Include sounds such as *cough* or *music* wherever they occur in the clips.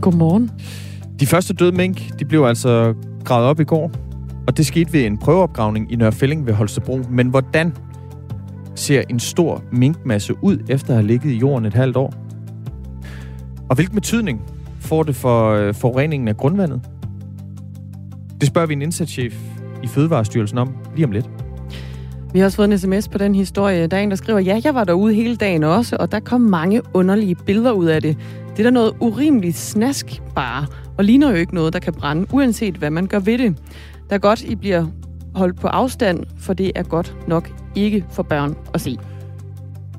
Godmorgen. De første døde mink, de blev altså gravet op i går, og det skete ved en prøveopgravning i Nørrefælling ved Holstebro. Men hvordan ser en stor minkmasse ud efter at have ligget i jorden et halvt år? Og hvilken betydning får det for øh, forureningen af grundvandet? Det spørger vi en indsatschef i Fødevarestyrelsen om lige om lidt. Vi har også fået en sms på den historie. Der er en, der skriver, ja, jeg var derude hele dagen også, og der kom mange underlige billeder ud af det. Det er da noget urimeligt snask bare, og ligner jo ikke noget, der kan brænde, uanset hvad man gør ved det. Der er godt, I bliver holdt på afstand, for det er godt nok ikke for børn at se.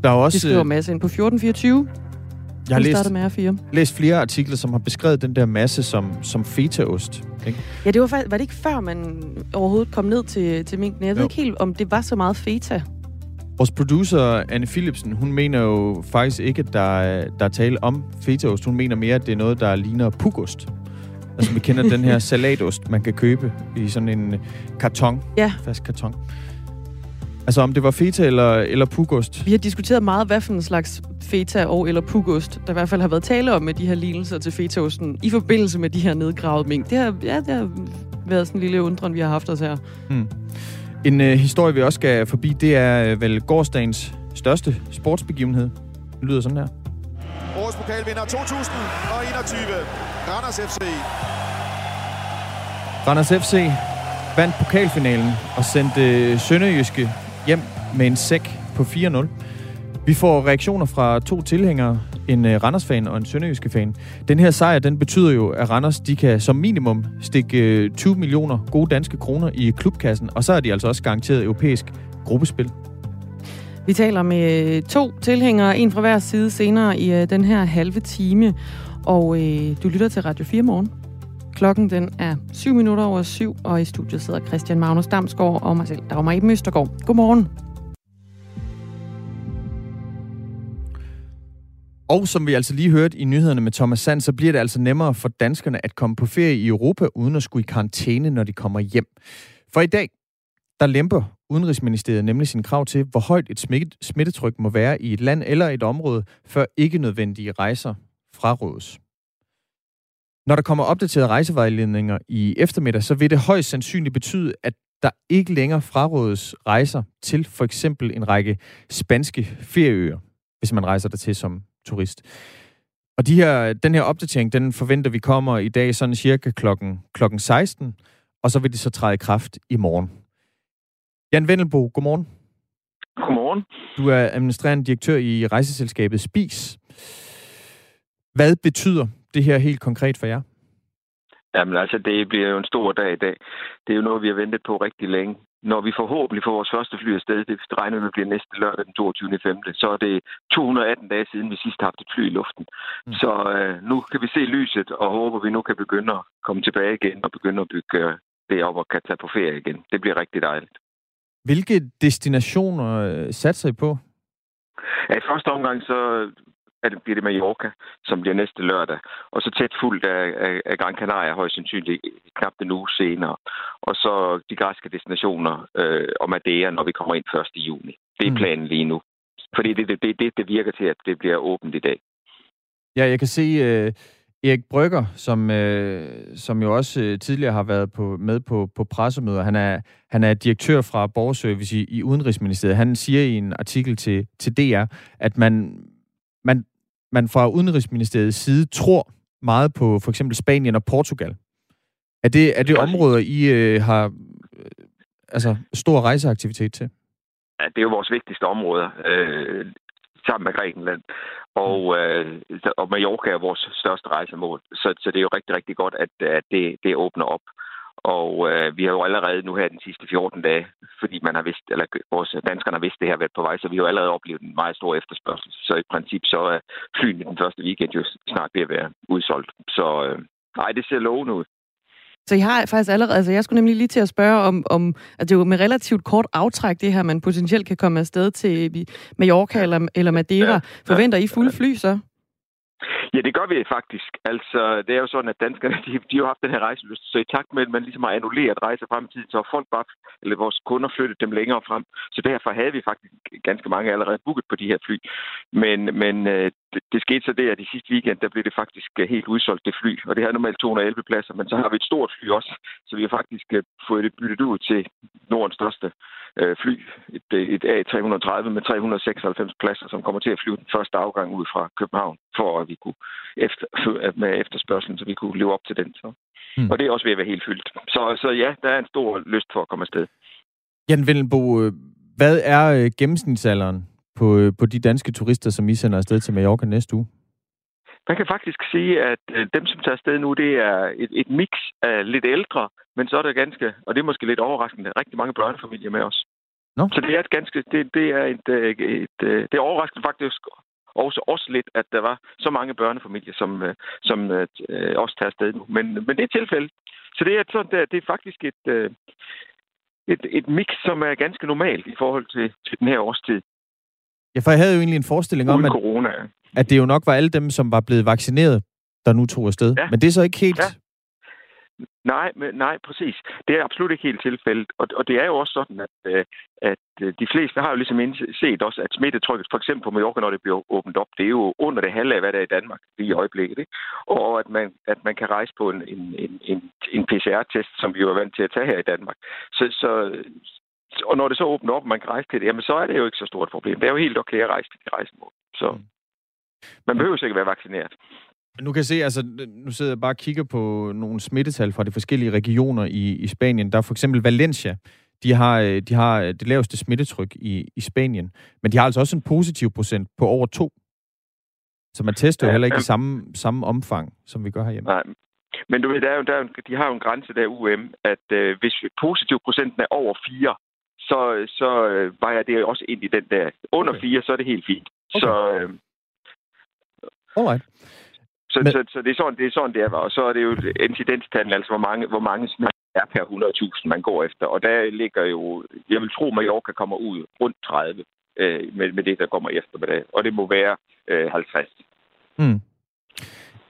Der er også, Det skriver masse ind på 1424. jeg har læst, med R4. læst flere artikler, som har beskrevet den der masse som, som fetaost. Ikke? Ja, det var, var det ikke før, man overhovedet kom ned til, til minken? Jeg ved Jo. ikke helt, om det var så meget feta. Vores producer, Anne Philipsen, hun mener jo faktisk ikke, at der, er- der er tale om fetaost. Hun mener mere, at det er noget, der ligner pukost. Altså, vi kender den her *laughs* salatost, man kan købe i sådan en karton. Ja. Fast karton. Altså, om det var feta eller, eller pukost. Vi har diskuteret meget, hvad for en slags feta og eller pugost, der i hvert fald har været tale om med de her lignelser til fetaosten i forbindelse med de her nedgravede mink. Det har, ja, det har været sådan en lille undren, vi har haft os her. En øh, historie, vi også skal forbi, det er øh, vel gårdsdagens største sportsbegivenhed. Det lyder sådan her. Årets pokalvinder 2021. Randers FC. Randers FC vandt pokalfinalen og sendte Sønderjyske hjem med en sæk på 4-0. Vi får reaktioner fra to tilhængere, en øh, Randers-fan og en Sønderjyske-fan. Den her sejr, den betyder jo, at Randers de kan som minimum stikke øh, 20 millioner gode danske kroner i klubkassen, og så er de altså også garanteret europæisk gruppespil. Vi taler med øh, to tilhængere, en fra hver side senere i øh, den her halve time. Og øh, du lytter til Radio 4 morgen. Klokken den er 7 minutter over syv, og i studiet sidder Christian Magnus Damsgaard og mig selv, Dagmar Eben Østergaard. Godmorgen. Og som vi altså lige hørte i nyhederne med Thomas Sand, så bliver det altså nemmere for danskerne at komme på ferie i Europa, uden at skulle i karantæne, når de kommer hjem. For i dag, der lemper Udenrigsministeriet nemlig sin krav til, hvor højt et smittetryk må være i et land eller et område, før ikke nødvendige rejser frarådes. Når der kommer opdaterede rejsevejledninger i eftermiddag, så vil det højst sandsynligt betyde, at der ikke længere frarådes rejser til for eksempel en række spanske ferieøer, hvis man rejser der til som turist. Og de her, den her opdatering, den forventer vi kommer i dag sådan cirka klokken, klokken 16, og så vil det så træde i kraft i morgen. Jan Vendelbo, godmorgen. Godmorgen. Du er administrerende direktør i rejseselskabet Spis. Hvad betyder det her helt konkret for jer? Jamen altså, det bliver jo en stor dag i dag. Det er jo noget, vi har ventet på rigtig længe. Når vi forhåbentlig får vores første fly afsted, det regner med bliver næste lørdag den 22. 5. Så er det 218 dage siden, vi sidst har haft et fly i luften. Mm. Så øh, nu kan vi se lyset, og håber, vi nu kan begynde at komme tilbage igen og begynde at bygge øh, det op og kan tage på ferie igen. Det bliver rigtig dejligt. Hvilke destinationer øh, satser I på? Ja, I første omgang så det, bliver det Mallorca, som bliver næste lørdag. Og så tæt fuldt af, af, af Gran Canaria højst sandsynligt knap en uge senere. Og så de græske destinationer øh, og Madeira, når vi kommer ind 1. juni. Det er Mm. planen lige nu. Fordi det, det, det, det, det virker til, at det bliver åbent i dag. Ja, jeg kan se øh, Erik Brygger, som, øh, som jo også øh, tidligere har været på, med på, på pressemøder. Han er, han er direktør fra Borgerservice i, i Udenrigsministeriet. Han siger i en artikel til, til DR, at man, man, fra Udenrigsministeriets side tror meget på for eksempel Spanien og Portugal. Er det, er det områder, I øh, har øh, altså, stor rejseaktivitet til? Ja, det er jo vores vigtigste områder, øh, sammen med Grækenland. Og, øh, så- og Mallorca er vores største rejsemål. Så, så det er jo rigtig, rigtig godt, at, at det, det åbner op. Og øh, vi har jo allerede nu her den sidste 14 dage, fordi man har vidst, eller vores danskerne har vidst, det her været på vej, så vi har jo allerede oplevet en meget stor efterspørgsel. Så i princip så er flyene den første weekend jo snart ved at være udsolgt. Så øh, nej, det ser lovende ud. Så I har faktisk allerede, altså jeg skulle nemlig lige til at spørge om, om at det er jo med relativt kort aftræk, det her, man potentielt kan komme afsted til Mallorca eller, eller Madeira. Forventer I fulde fly så? Ja, det gør vi faktisk. Altså, det er jo sådan, at danskerne, *laughs* de, de har jo haft den her rejseløst, Så i takt med, at man ligesom har annulleret rejser frem i tiden, så har folk bare, eller vores kunder flyttet dem længere frem. Så derfor havde vi faktisk ganske mange allerede booket på de her fly. Men, men øh, det, det skete så det, at i sidste weekend, der blev det faktisk øh, helt udsolgt, det fly. Og det har normalt 211 pladser, men så har vi et stort fly også. Så vi har faktisk øh, fået det byttet ud til Nordens største øh, fly. Et, øh, et A330 med 396 pladser, som kommer til at flyve den første afgang ud fra København, for at vi kunne efter, *laughs* med efterspørgselen, så vi kunne leve op til den. Så. Mm. Og det er også ved at være helt fyldt. Så, så ja, der er en stor lyst for at komme afsted. Jan Villenbo, hvad er gennemsnitsalderen på, øh, på de danske turister, som I sender afsted til Mallorca næste uge? Man kan faktisk sige, at øh, dem, som tager afsted nu, det er et, et mix af lidt ældre, men så er der ganske, og det er måske lidt overraskende, rigtig mange børnefamilier med os. No. Så det er et ganske, det, det er et, øh, et, et, det er overraskende faktisk også, også lidt, at der var så mange børnefamilier, som, som øh, også tager afsted nu. Men, men det er tilfældet. Så det er, sådan, det er, det er faktisk et, et, et mix, som er ganske normalt i forhold til, til den her årstid. Ja, for jeg havde jo egentlig en forestilling om, at, corona. at det jo nok var alle dem, som var blevet vaccineret, der nu tog afsted. Ja. Men det er så ikke helt... Ja. Nej, men, nej, præcis. Det er absolut ikke helt tilfældet. Og, og det er jo også sådan, at, øh, at øh, de fleste har jo ligesom set også, at smittetrykket, for eksempel på Mallorca, når det bliver åbent op, det er jo under det halve af, hvad der er i Danmark lige i øjeblikket. Ikke? Og at man, at man kan rejse på en, en, en, en PCR-test, som vi jo er vant til at tage her i Danmark. Så, så, og når det så åbner op, og man kan rejse til det, jamen så er det jo ikke så stort problem. Det er jo helt okay at rejse til de rejsemål. Så mm. man behøver sikkert være vaccineret. Nu kan jeg se, altså, nu sidder jeg bare og kigger på nogle smittetal fra de forskellige regioner i, i Spanien. Der er for eksempel Valencia. De har, øh, de har det laveste smittetryk i, i Spanien. Men de har altså også en positiv procent på over to. Så man tester jo heller ikke i samme, samme omfang, som vi gør herhjemme. Nej, men du ved, der er jo, der er jo, de har jo en grænse der UM, at øh, hvis positiv procenten er over 4, så, så øh, vejer det også ind i den der. Under okay. fire, så er det helt fint. Okay. Så, øh, Alright. Så, Men... så, så, det, er sådan, det er sådan, det er. Og så er det jo incidenstallen, altså hvor mange, hvor mange er per 100.000, man går efter. Og der ligger jo, jeg vil tro, Mallorca kommer ud rundt 30 øh, med, med det, der kommer efter med det. Og det må være øh, 50. Mm.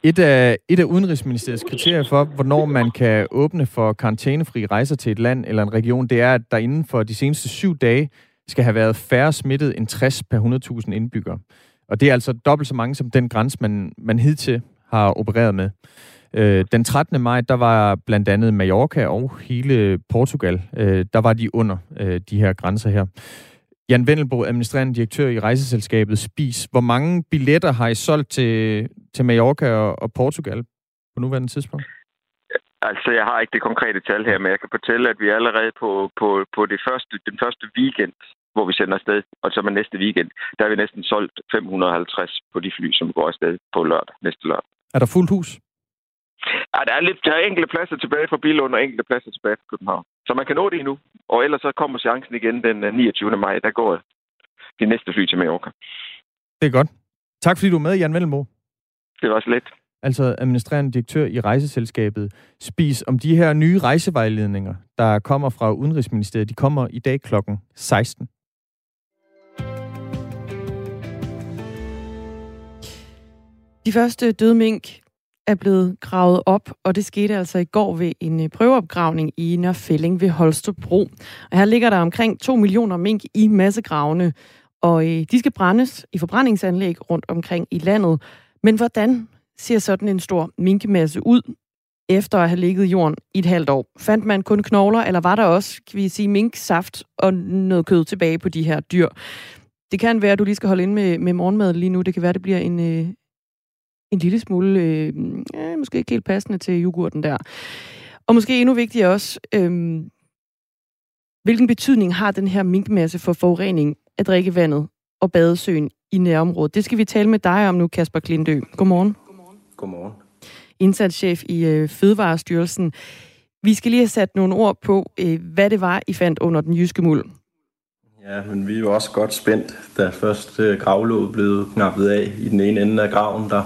Et af, et af Udenrigsministeriets kriterier for, hvornår man kan åbne for karantænefri rejser til et land eller en region, det er, at der inden for de seneste syv dage skal have været færre smittet end 60 per 100.000 indbyggere. Og det er altså dobbelt så mange som den grænse, man, man hidtil har opereret med. Øh, den 13. maj, der var blandt andet Mallorca og hele Portugal, øh, der var de under øh, de her grænser her. Jan Vendelbo, administrerende direktør i rejseselskabet Spis. Hvor mange billetter har I solgt til, til Mallorca og, og Portugal på nuværende tidspunkt? Altså, jeg har ikke det konkrete tal her, men jeg kan fortælle, at vi er allerede på, på, på det første, den første weekend, hvor vi sender afsted, og så med næste weekend, der har vi næsten solgt 550 på de fly, som går afsted på lørdag, næste lørdag. Er der fuldt hus? Ja, der er, lidt, der er enkelte pladser tilbage fra Bilund og enkelte pladser tilbage fra København. Så man kan nå det endnu. Og ellers så kommer chancen igen den 29. Øh, maj. Der går de næste fly til Mallorca. Det er godt. Tak fordi du er med, Jan Vellenbo. Det var så let. Altså administrerende direktør i rejseselskabet Spis om de her nye rejsevejledninger, der kommer fra Udenrigsministeriet. De kommer i dag klokken 16. De første døde mink er blevet gravet op, og det skete altså i går ved en øh, prøveopgravning i Nørfælling ved Holstebro. Og her ligger der omkring 2 millioner mink i massegravene, og øh, de skal brændes i forbrændingsanlæg rundt omkring i landet. Men hvordan ser sådan en stor minkemasse ud, efter at have ligget i jorden i et halvt år? Fandt man kun knogler, eller var der også, kan vi sige, minksaft og noget kød tilbage på de her dyr? Det kan være, at du lige skal holde ind med, med morgenmad lige nu. Det kan være, at det bliver en, øh, en lille smule, øh, ja, måske ikke helt passende til yoghurten der. Og måske endnu vigtigere også, øh, hvilken betydning har den her minkmasse for forurening af drikkevandet og badesøen i nærområdet? Det skal vi tale med dig om nu, Kasper Klindø. Godmorgen. Godmorgen. Indsatschef i øh, Fødevarestyrelsen. Vi skal lige have sat nogle ord på, øh, hvad det var, I fandt under den jyske muld. Ja, men vi er jo også godt spændt, da først øh, gravlåget blev knappet af i den ene ende af graven. Der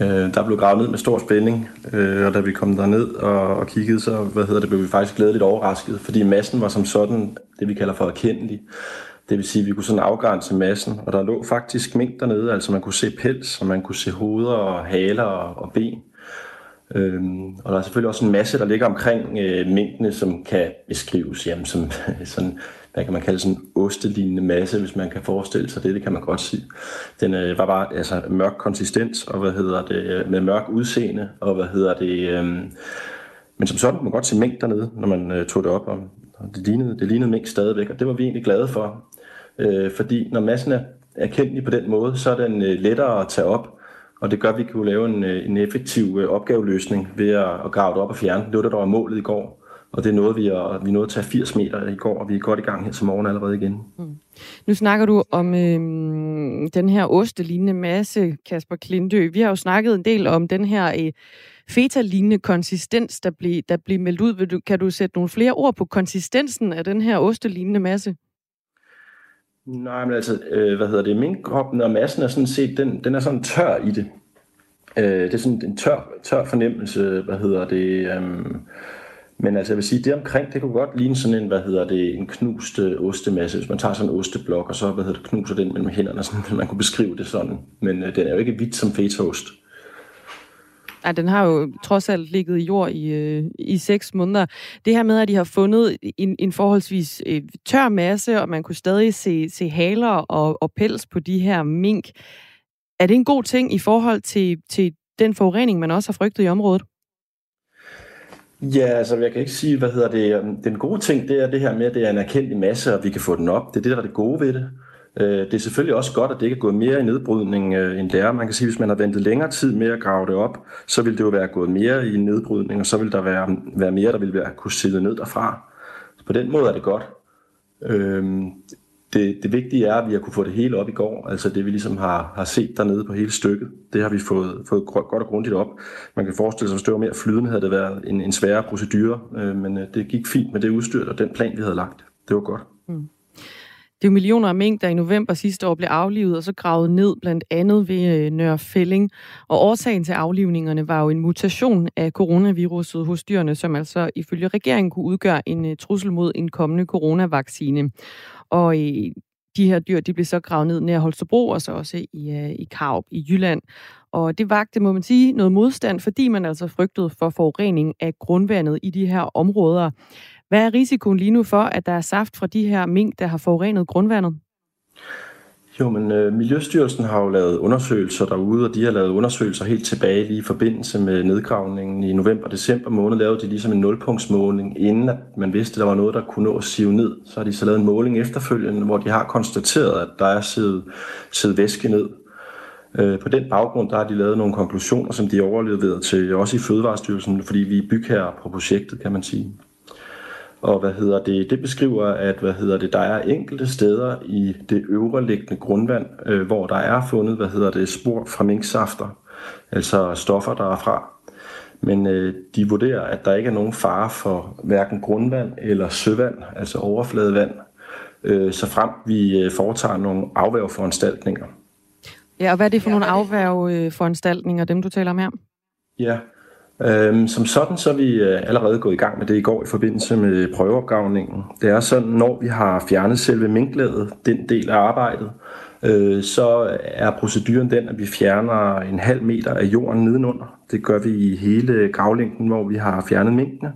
Øh, der blev gravet ned med stor spænding, øh, og da vi kom derned og, og kiggede, så hvad hedder det, blev vi faktisk glædeligt overrasket, fordi massen var som sådan det, vi kalder for erkendelig. Det vil sige, at vi kunne sådan afgrænse massen, og der lå faktisk mink dernede, altså man kunne se pels, og man kunne se hoveder og haler og, og ben. Øhm, og der er selvfølgelig også en masse, der ligger omkring øh, minkene, som kan beskrives jamen, som *laughs* sådan hvad kan man kalde sådan en ostelignende masse, hvis man kan forestille sig det, det kan man godt sige. Den øh, var bare altså, mørk konsistens, og hvad hedder det, øh, med mørk udseende, og hvad hedder det, øh, men som sådan kunne man godt se mink dernede, når man øh, tog det op, og, og det, lignede, det lignede mink stadigvæk, og det var vi egentlig glade for, øh, fordi når massen er erkendelig på den måde, så er den øh, lettere at tage op, og det gør, at vi kunne lave en, øh, en effektiv øh, opgaveløsning ved at, at grave det op og fjerne. Det var det, der var målet i går. Og det nåede vi, at vi nåede at tage 80 meter i går, og vi er godt i gang her til morgen allerede igen. Mm. Nu snakker du om øh, den her ostelignende masse, Kasper Klintø. Vi har jo snakket en del om den her øh, feta-lignende konsistens, der bliver der blev meldt ud. Du, kan du sætte nogle flere ord på konsistensen af den her ostelignende masse? Nej, men altså, øh, hvad hedder det, minkhoppen og massen er sådan set, den, den er sådan tør i det. Øh, det er sådan en tør, tør fornemmelse, hvad hedder det, øh, men altså jeg vil sige, det omkring, det kunne godt ligne sådan en, hvad hedder det, en knust øh, ostemasse, hvis man tager sådan en osteblok, og så, hvad hedder det, knuser den mellem hænderne, sådan, *laughs* man kunne beskrive det sådan. Men øh, den er jo ikke hvidt som fetaost. Ja, den har jo trods alt ligget i jord i, øh, i seks måneder. Det her med, at de har fundet en, en forholdsvis øh, tør masse, og man kunne stadig se, se haler og, og pels på de her mink. Er det en god ting i forhold til, til den forurening, man også har frygtet i området? Ja, altså jeg kan ikke sige, hvad hedder det. Øhm, den gode ting, det er det her med, at det er en erkendt masse, og vi kan få den op. Det er det, der er det gode ved det. Øh, det er selvfølgelig også godt, at det ikke er gået mere i nedbrydning øh, end det er. Man kan sige, at hvis man har ventet længere tid med at grave det op, så ville det jo være gået mere i nedbrydning, og så ville der være, være mere, der ville være kunne sidde ned derfra. Så på den måde er det godt. Øhm, det, det vigtige er, at vi har kunne få det hele op i går, altså det vi ligesom har, har set dernede på hele stykket, det har vi fået, fået godt og grundigt op. Man kan forestille sig, at hvis det var mere flydende, havde det været en, en sværere procedure, øh, men øh, det gik fint med det udstyr og den plan, vi havde lagt. Det var godt. Mm. Det er jo millioner af mink, der i november sidste år blev aflivet og så gravet ned, blandt andet ved øh, Nørre Fælling. Og årsagen til aflivningerne var jo en mutation af coronaviruset hos dyrene, som altså ifølge regeringen kunne udgøre en øh, trussel mod en kommende coronavaccine. Og de her dyr, de blev så gravet ned nær Holstebro, og så også i, øh, i Karup i Jylland. Og det vagte, må man sige, noget modstand, fordi man altså frygtede for forurening af grundvandet i de her områder. Hvad er risikoen lige nu for, at der er saft fra de her mink, der har forurenet grundvandet? Jo, men øh, Miljøstyrelsen har jo lavet undersøgelser derude, og de har lavet undersøgelser helt tilbage lige i forbindelse med nedgravningen i november og december måned, lavede de ligesom en nulpunktsmåling, inden at man vidste, at der var noget, der kunne nå at sive ned. Så har de så lavet en måling efterfølgende, hvor de har konstateret, at der er siddet, siddet væske ned. Øh, på den baggrund der har de lavet nogle konklusioner, som de overleveret til også i Fødevarestyrelsen, fordi vi er bygherrer på projektet, kan man sige. Og hvad hedder det? Det beskriver, at hvad hedder det, der er enkelte steder i det øvre liggende grundvand, øh, hvor der er fundet, hvad hedder det, spor fra minksafter, altså stoffer der er fra. Men øh, de vurderer, at der ikke er nogen fare for hverken grundvand eller søvand, altså overfladevand, øh, så frem vi øh, foretager nogle afværgeforanstaltninger. Ja, og hvad er det for nogle afværgeforanstaltninger, dem du taler om her? Ja, Øhm, som sådan så er vi øh, allerede gået i gang med det i går i forbindelse med prøveopgavningen. Det er sådan, når vi har fjernet selve minklædet, den del af arbejdet, øh, så er proceduren den, at vi fjerner en halv meter af jorden nedenunder. Det gør vi i hele gravlængden, hvor vi har fjernet minkene.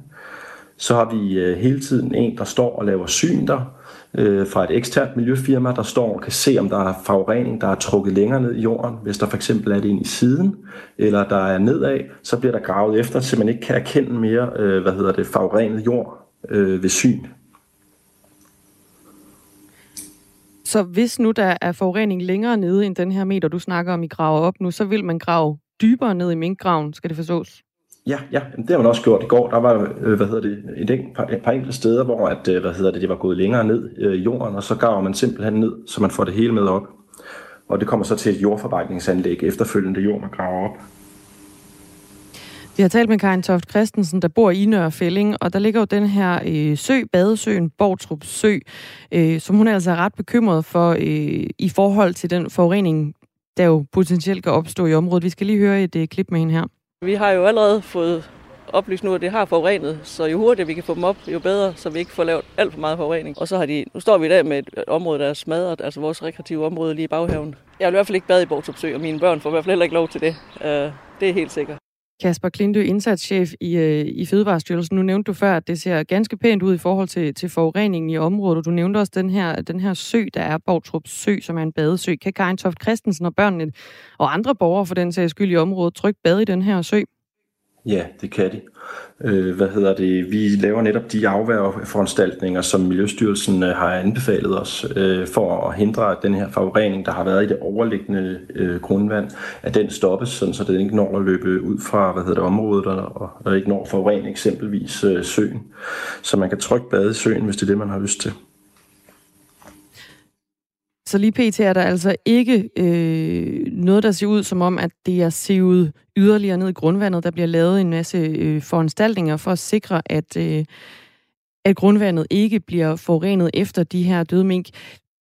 Så har vi øh, hele tiden en, der står og laver syn der, øh, fra et eksternt miljøfirma, der står og kan se, om der er forurening, der er trukket længere ned i jorden. Hvis der for eksempel er det ind i siden, eller der er nedad, så bliver der gravet efter, så man ikke kan erkende mere, øh, hvad hedder det, forurenet jord øh, ved syn. Så hvis nu der er forurening længere nede end den her meter, du snakker om, I graver op nu, så vil man grave dybere ned i minkgraven, skal det forstås? Ja, ja, det har man også gjort i går. Der var, øh, hvad hedder det, et, par, et par enkelte steder, hvor at, øh, hvad hedder det, det var gået længere ned øh, i jorden, og så graver man simpelthen ned, så man får det hele med op. Og det kommer så til et jordforarbejdningsanlæg efterfølgende jord, man graver op. Vi har talt med Karin Toft Christensen, der bor i Nørre Fælling, og der ligger jo den her øh, sø, badesøen, Bortrup Sø, øh, som hun altså er altså ret bekymret for øh, i forhold til den forurening, der jo potentielt kan opstå i området. Vi skal lige høre et øh, klip med hende her. Vi har jo allerede fået oplyst nu, at det har forurenet, så jo hurtigere vi kan få dem op, jo bedre, så vi ikke får lavet alt for meget forurening. Og så har de, nu står vi i dag med et område, der er smadret, altså vores rekreative område lige i baghaven. Jeg vil i hvert fald ikke bade i Bortopsø, og mine børn får i hvert fald heller ikke lov til det. Uh, det er helt sikkert. Kasper Klindø, indsatschef i, øh, i Fødevarestyrelsen. Nu nævnte du før, at det ser ganske pænt ud i forhold til, til forureningen i området. og Du nævnte også den her, den her sø, der er Borgtrup Sø, som er en badesø. Kan Karin Toft Christensen og børnene og andre borgere for den sags skyld i området trygt bade i den her sø? Ja, det kan de. Øh, hvad hedder det? Vi laver netop de afværgeforanstaltninger, som Miljøstyrelsen øh, har anbefalet os øh, for at hindre, at den her forurening, der har været i det overliggende øh, grundvand, at den stoppes, sådan, så den ikke når at løbe ud fra hvad hedder det, området og, og ikke når forurening eksempelvis øh, søen. Så man kan trygt bade i søen, hvis det er det, man har lyst til. Så lige pt. er der altså ikke øh, noget, der ser ud som om, at det er sivet yderligere ned i grundvandet. Der bliver lavet en masse øh, foranstaltninger for at sikre, at, øh, at grundvandet ikke bliver forurenet efter de her døde mink.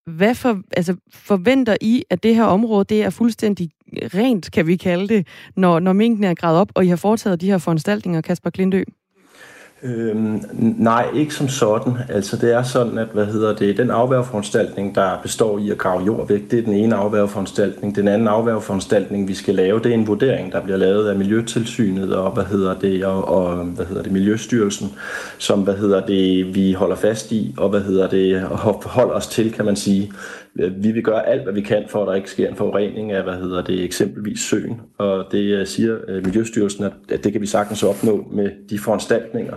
Hvad for, altså, forventer I, at det her område det er fuldstændig rent, kan vi kalde det, når, når minken er gravet op, og I har foretaget de her foranstaltninger, Kasper Klindø? Øhm, nej, ikke som sådan. Altså det er sådan, at hvad hedder det, den afværgeforanstaltning, der består i at grave jord væk, det er den ene afværgeforanstaltning. Den anden afværgeforanstaltning, vi skal lave, det er en vurdering, der bliver lavet af Miljøtilsynet og hvad hedder det, og, og hvad hedder det, Miljøstyrelsen, som hvad hedder det, vi holder fast i, og hvad hedder det, og holder os til, kan man sige. Vi vil gøre alt, hvad vi kan, for at der ikke sker en forurening af, hvad hedder det, eksempelvis søen. Og det øh, siger øh, Miljøstyrelsen, at det kan vi sagtens opnå med de foranstaltninger.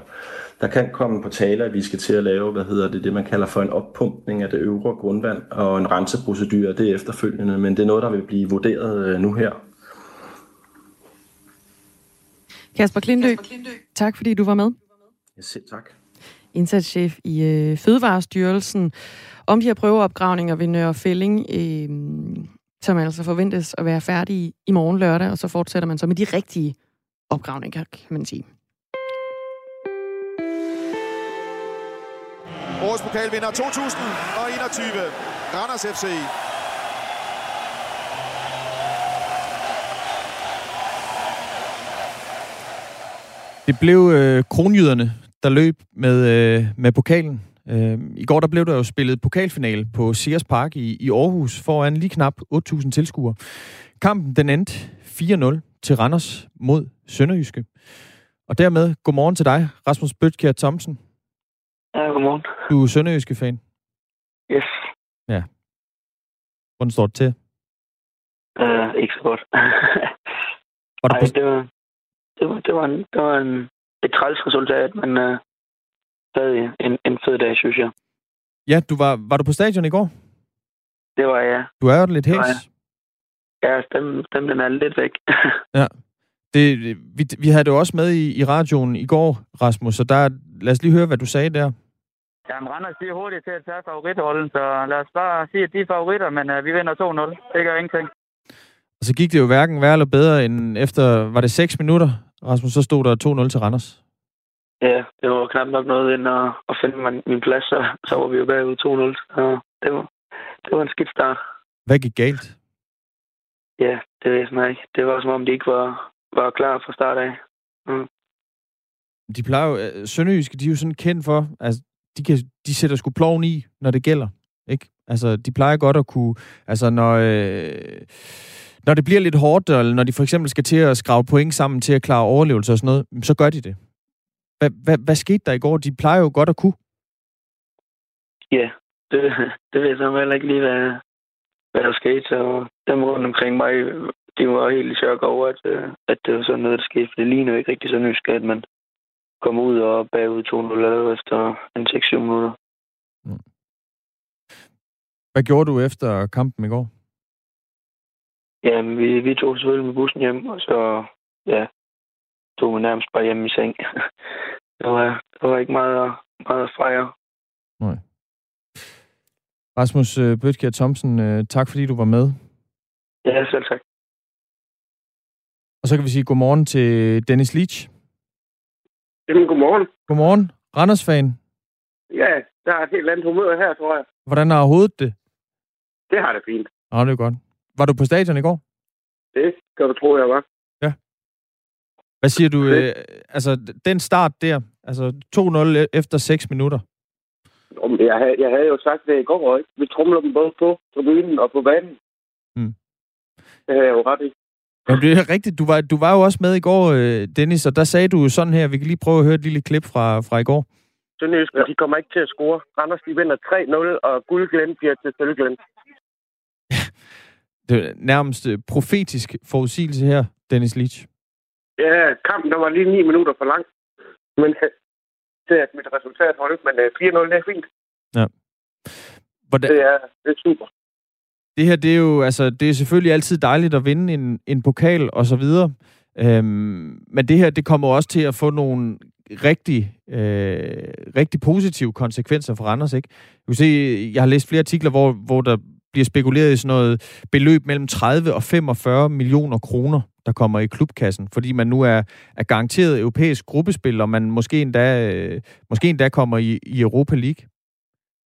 Der kan komme på tale, at vi skal til at lave, hvad hedder det, det man kalder for en oppumpning af det øvre grundvand og en renseprocedur det efterfølgende, men det er noget, der vil blive vurderet øh, nu her. Kasper Klintø, tak fordi du var med. Ja, selv tak. Indsatschef i øh, Fødevarestyrelsen om de her prøveopgravninger ved Nørre Fælling, øh, som altså forventes at være færdige i morgen lørdag, og så fortsætter man så med de rigtige opgravninger, kan man sige. Årets pokalvinder 2021. Randers FC. Det blev øh, kronjyderne, der løb med, øh, med pokalen. Øh, I går der blev der jo spillet pokalfinale på Sears Park i, i Aarhus foran lige knap 8.000 tilskuere. Kampen den endte 4-0 til Randers mod Sønderjyske. Og dermed, godmorgen til dig, Rasmus Bøtkjær Thomsen. Ja, godmorgen. Du er Sønderjyske-fan. Yes. Ja. Hvordan står det til? Uh, ikke så godt. Var *laughs* Ej, på, det var, det var, det var, en, det var en, et træls resultat, men uh, stadig en, en fed dag, synes jeg. ja, du var, var du på stadion i går? Det var jeg. Du er jo lidt hæs. Ja, stemmen, stemmen er lidt væk. *laughs* Det, vi, vi havde det jo også med i, i radioen i går, Rasmus, så der, lad os lige høre, hvad du sagde der. Jamen, Randers de er hurtigt til at tage favoritrollen, så lad os bare sige, at de er favoritter, men uh, vi vinder 2-0. Det gør ingenting. Og så gik det jo hverken værre eller bedre, end efter, var det 6 minutter, Rasmus, så stod der 2-0 til Randers. Ja, det var knap nok noget ind at, at finde min, min plads, så, så var vi jo bagud 2-0. Så det var, det var en skidt start. Hvad gik galt? Ja, det ved jeg ikke. Det var som om, de ikke var, var klar fra start af. De plejer jo, øh, Sønderjyske, de er jo sådan kendt for, altså, de, kan, de sætter sgu ploven i, når det gælder, ikke? Altså, de plejer godt at kunne, altså, når, øh, når det bliver lidt hårdt, eller når de for eksempel skal til at skrave point sammen til at klare overlevelse og sådan noget, så gør de det. Hvad, hvad, hvad skete der i går? De plejer jo godt at kunne. Ja, det, det ved jeg så heller ikke lige, hvad, hvad der skete. Så dem rundt omkring mig, de var helt i chok over, at, at det var sådan noget, der skete. For det ligner jo ikke rigtig så nysgerrigt, at man kommer ud og bagud 2-0 allerede efter en 6-7 minutter. Hvad gjorde du efter kampen i går? Jamen, vi, vi tog selvfølgelig med bussen hjem, og så ja, tog vi nærmest bare hjem i seng. *laughs* det, var, det var ikke meget, meget at fejre. Rasmus øh, Bøtkjær Thomsen, øh, tak fordi du var med. Ja, selv tak. Og så kan vi sige godmorgen til Dennis Leach. Jamen, godmorgen. Godmorgen, Randers-fan. Ja, der er et helt andet humør her, tror jeg. Hvordan har hovedet det? Det har det fint. Nå, det er godt. Var du på stadion i går? Det skal du tro, jeg var. Hvad siger du? Øh, altså, den start der, altså 2-0 efter 6 minutter. Jeg havde, jeg havde jo sagt det i går, ikke? Vi trumler dem både på tribunen og på banen. Mm. Det havde jeg jo ret i. Jamen, det er rigtigt. Du var, du var jo også med i går, øh, Dennis, og der sagde du jo sådan her, vi kan lige prøve at høre et lille klip fra, fra i går. Sønderjysk, de kommer ikke til at score. Randers, de vinder 3-0, og guldglænd bliver til sølvglænd. *laughs* Det er nærmest øh, profetisk forudsigelse her, Dennis Leach. Ja, kampen der var lige 9 minutter for lang. Men øh, det er mit resultat holdt, men øh, 4-0, det er fint. Hvordan, Det er, det er super. det her, det er jo, altså, det er selvfølgelig altid dejligt at vinde en, en pokal og så videre. Øhm, men det her, det kommer også til at få nogle rigtig, øh, rigtig positive konsekvenser for Randers, ikke? Du kan se, jeg har læst flere artikler, hvor, hvor der bliver spekuleret i sådan noget beløb mellem 30 og 45 millioner kroner, der kommer i klubkassen, fordi man nu er, er garanteret europæisk gruppespil, og man måske endda, øh, måske endda kommer i, i Europa League.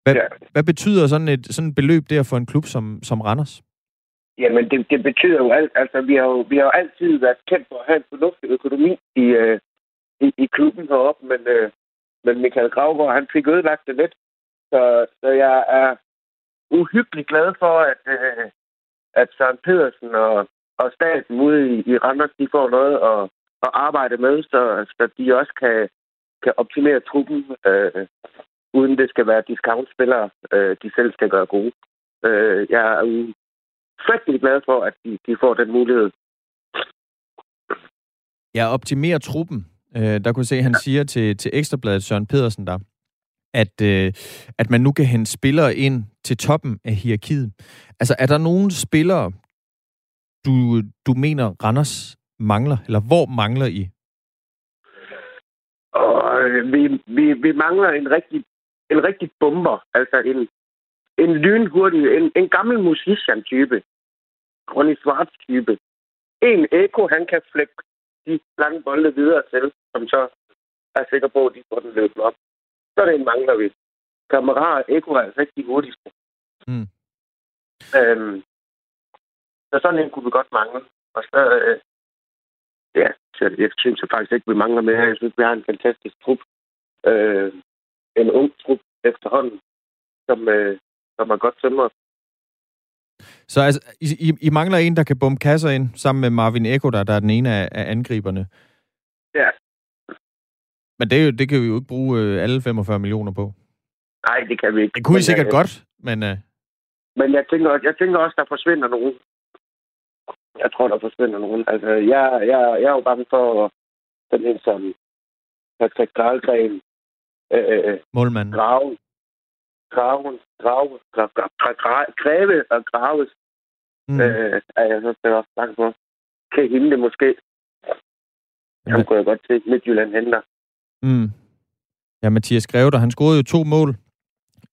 Hvad, Ja. hvad betyder sådan et, sådan et beløb der for en klub som, som Randers? Jamen, det, det betyder jo alt. Altså, vi har jo, vi har jo altid været kendt for at have en fornuftig økonomi i, øh, i, i klubben heroppe, men, øh, men Michael Gravgaard, han fik ødelagt det lidt. Så, så jeg er uhyggeligt glad for, at, øh, at Søren Pedersen og, og staten ude i, i Randers, de får noget at, at arbejde med, så, så de også kan, kan optimere truppen, øh, uden det skal være discount-spillere, øh, de selv skal gøre gode. Øh, jeg er frygtelig glad for, at de, de får den mulighed. Ja, optimere truppen. Øh, der kunne jeg se, at han siger til, til Ekstrabladet Søren Pedersen der, at, øh, at man nu kan hente spillere ind til toppen af hierarkiet. Altså, er der nogle spillere, du, du mener, Randers mangler? Eller hvor mangler I? Og øh, vi, vi, vi mangler en rigtig, en rigtig bomber. Altså en, en lynhurtig, en, en gammel musician-type. Ronny Schwartz-type. En Eko, han kan flække de lange bolde videre til, som så er sikker på, at de får den løbet op. Så er det en mangler vi. Kammerat Eko er altså ikke de hurtigste. Mm. Øhm, så sådan en kunne vi godt mangle. Og så, øh, ja, så jeg synes jeg faktisk ikke, vi mangler mere. Jeg synes, vi har en fantastisk trup. Øh, en ung trup efterhånden, som, øh, som er godt tømret. Så altså, I, I, I mangler en, der kan bombe kasser ind, sammen med Marvin Eko, der, der er den ene af, af angriberne. Ja. Men det, er jo, det kan vi jo ikke bruge øh, alle 45 millioner på. Nej, det kan vi ikke. Det kunne I sikkert øh, godt, men... Øh, Men jeg tænker, jeg tænker også, der forsvinder nogen. Jeg tror, der forsvinder nogen. Altså, jeg, jeg, jeg er jo bange for sådan en som Patrick Dahlgren, øh, målmanden. Grave, Grave, Grave, Grave, Grave, Grave og Graves, Mm. øh, er jeg så også bange for. Kan hende det måske. Ham kunne jeg godt se Midtjylland henter. Mm. Ja, Mathias Greve, der, han scorede jo to mål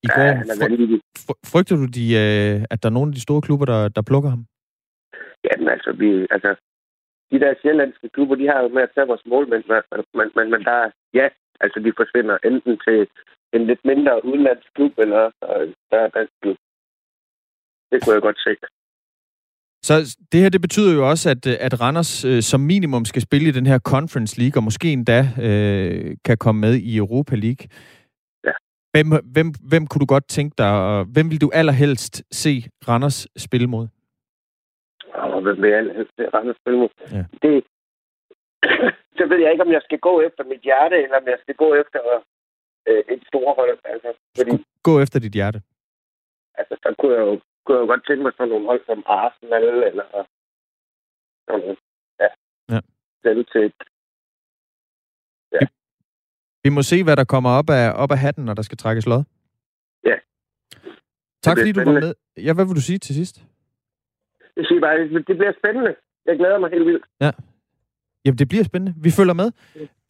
i Ja, går. han fry- frygter du, de, øh, at der er nogle af de store klubber, der, der plukker ham? Jamen altså, vi, altså, de der sjællandske klubber, de har jo med at tage vores målmænd, men, men, men, men der er, ja, altså de forsvinder enten til en lidt mindre udenlandsk klub, eller øh, der er dansk klub. Det kunne jeg godt se. Så det her, det betyder jo også, at, at Randers øh, som minimum skal spille i den her Conference League, og måske endda øh, kan komme med i Europa League. Ja. Hvem, hvem, hvem kunne du godt tænke dig, og hvem vil du allerhelst se Randers spille mod? Og hvem vil helst se Randers spille mod? Ja. Det, *clears throat* så ved jeg ikke, om jeg skal gå efter mit hjerte, eller om jeg skal gå efter øh, et stort hold. Altså, fordi, Gå efter dit hjerte. altså, så kunne jeg jo kunne jeg jo godt tænke mig sådan nogle hold som Arsenal, eller sådan. Ja. Ja. Selv til et Vi må se, hvad der kommer op af, op af hatten, når der skal trækkes lod. Ja. Tak fordi du var med. Ja, hvad vil du sige til sidst? Jeg siger bare, det bliver spændende. Jeg glæder mig helt vildt. Ja. Jamen, det bliver spændende. Vi følger med.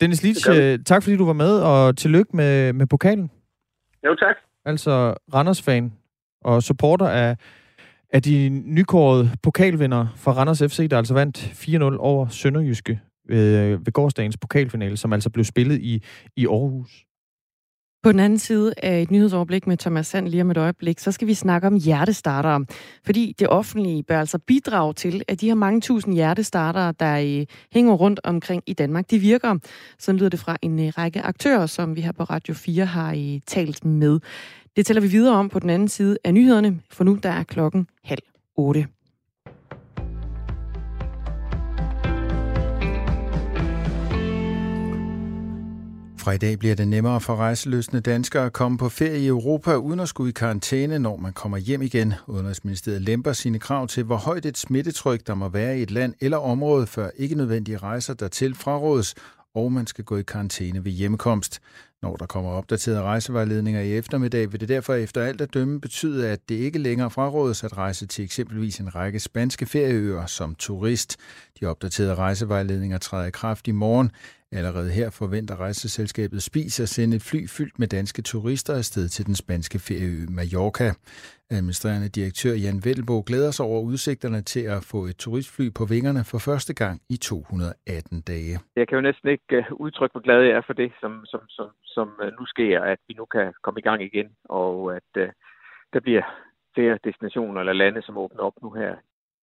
Dennis Litsch, øh, tak fordi du var med, og tillykke med, med pokalen. Jo, tak. Altså Randers-fan og supporter af, af de nykårede pokalvindere fra Randers FC, der altså vandt 4-0 over Sønderjyske ved, ved gårdsdagens pokalfinale, som altså blev spillet i, i Aarhus. På den anden side af et nyhedsoverblik med Thomas Sand lige om et øjeblik, så skal vi snakke om hjertestartere. Fordi det offentlige bør altså bidrage til, at de her mange tusind hjertestartere, der øh, hænger rundt omkring i Danmark, de virker. Sådan lyder det fra en øh, række aktører, som vi her på Radio 4 har øh, talt med. Det tæller vi videre om på den anden side af nyhederne, for nu der er klokken halv otte. Fra i dag bliver det nemmere for rejseløsende danskere at komme på ferie i Europa uden at skulle i karantæne, når man kommer hjem igen. Udenrigsministeriet lemper sine krav til, hvor højt et smittetryk der må være i et land eller område, før ikke nødvendige rejser dertil frarådes, og man skal gå i karantæne ved hjemkomst. Når der kommer opdaterede rejsevejledninger i eftermiddag, vil det derfor efter alt at dømme betyde, at det ikke længere frarådes at rejse til eksempelvis en række spanske ferieøer som turist. De opdaterede rejsevejledninger træder i kraft i morgen. Allerede her forventer rejseselskabet Spis at sende et fly fyldt med danske turister afsted til den spanske ferieø Mallorca. Administrerende direktør Jan Velbo glæder sig over udsigterne til at få et turistfly på vingerne for første gang i 218 dage. Jeg kan jo næsten ikke øh, udtrykke, hvor glad jeg er for det, som, som, som, som øh, nu sker, at vi nu kan komme i gang igen, og at uh, der bliver flere destinationer eller lande, som åbner op nu her.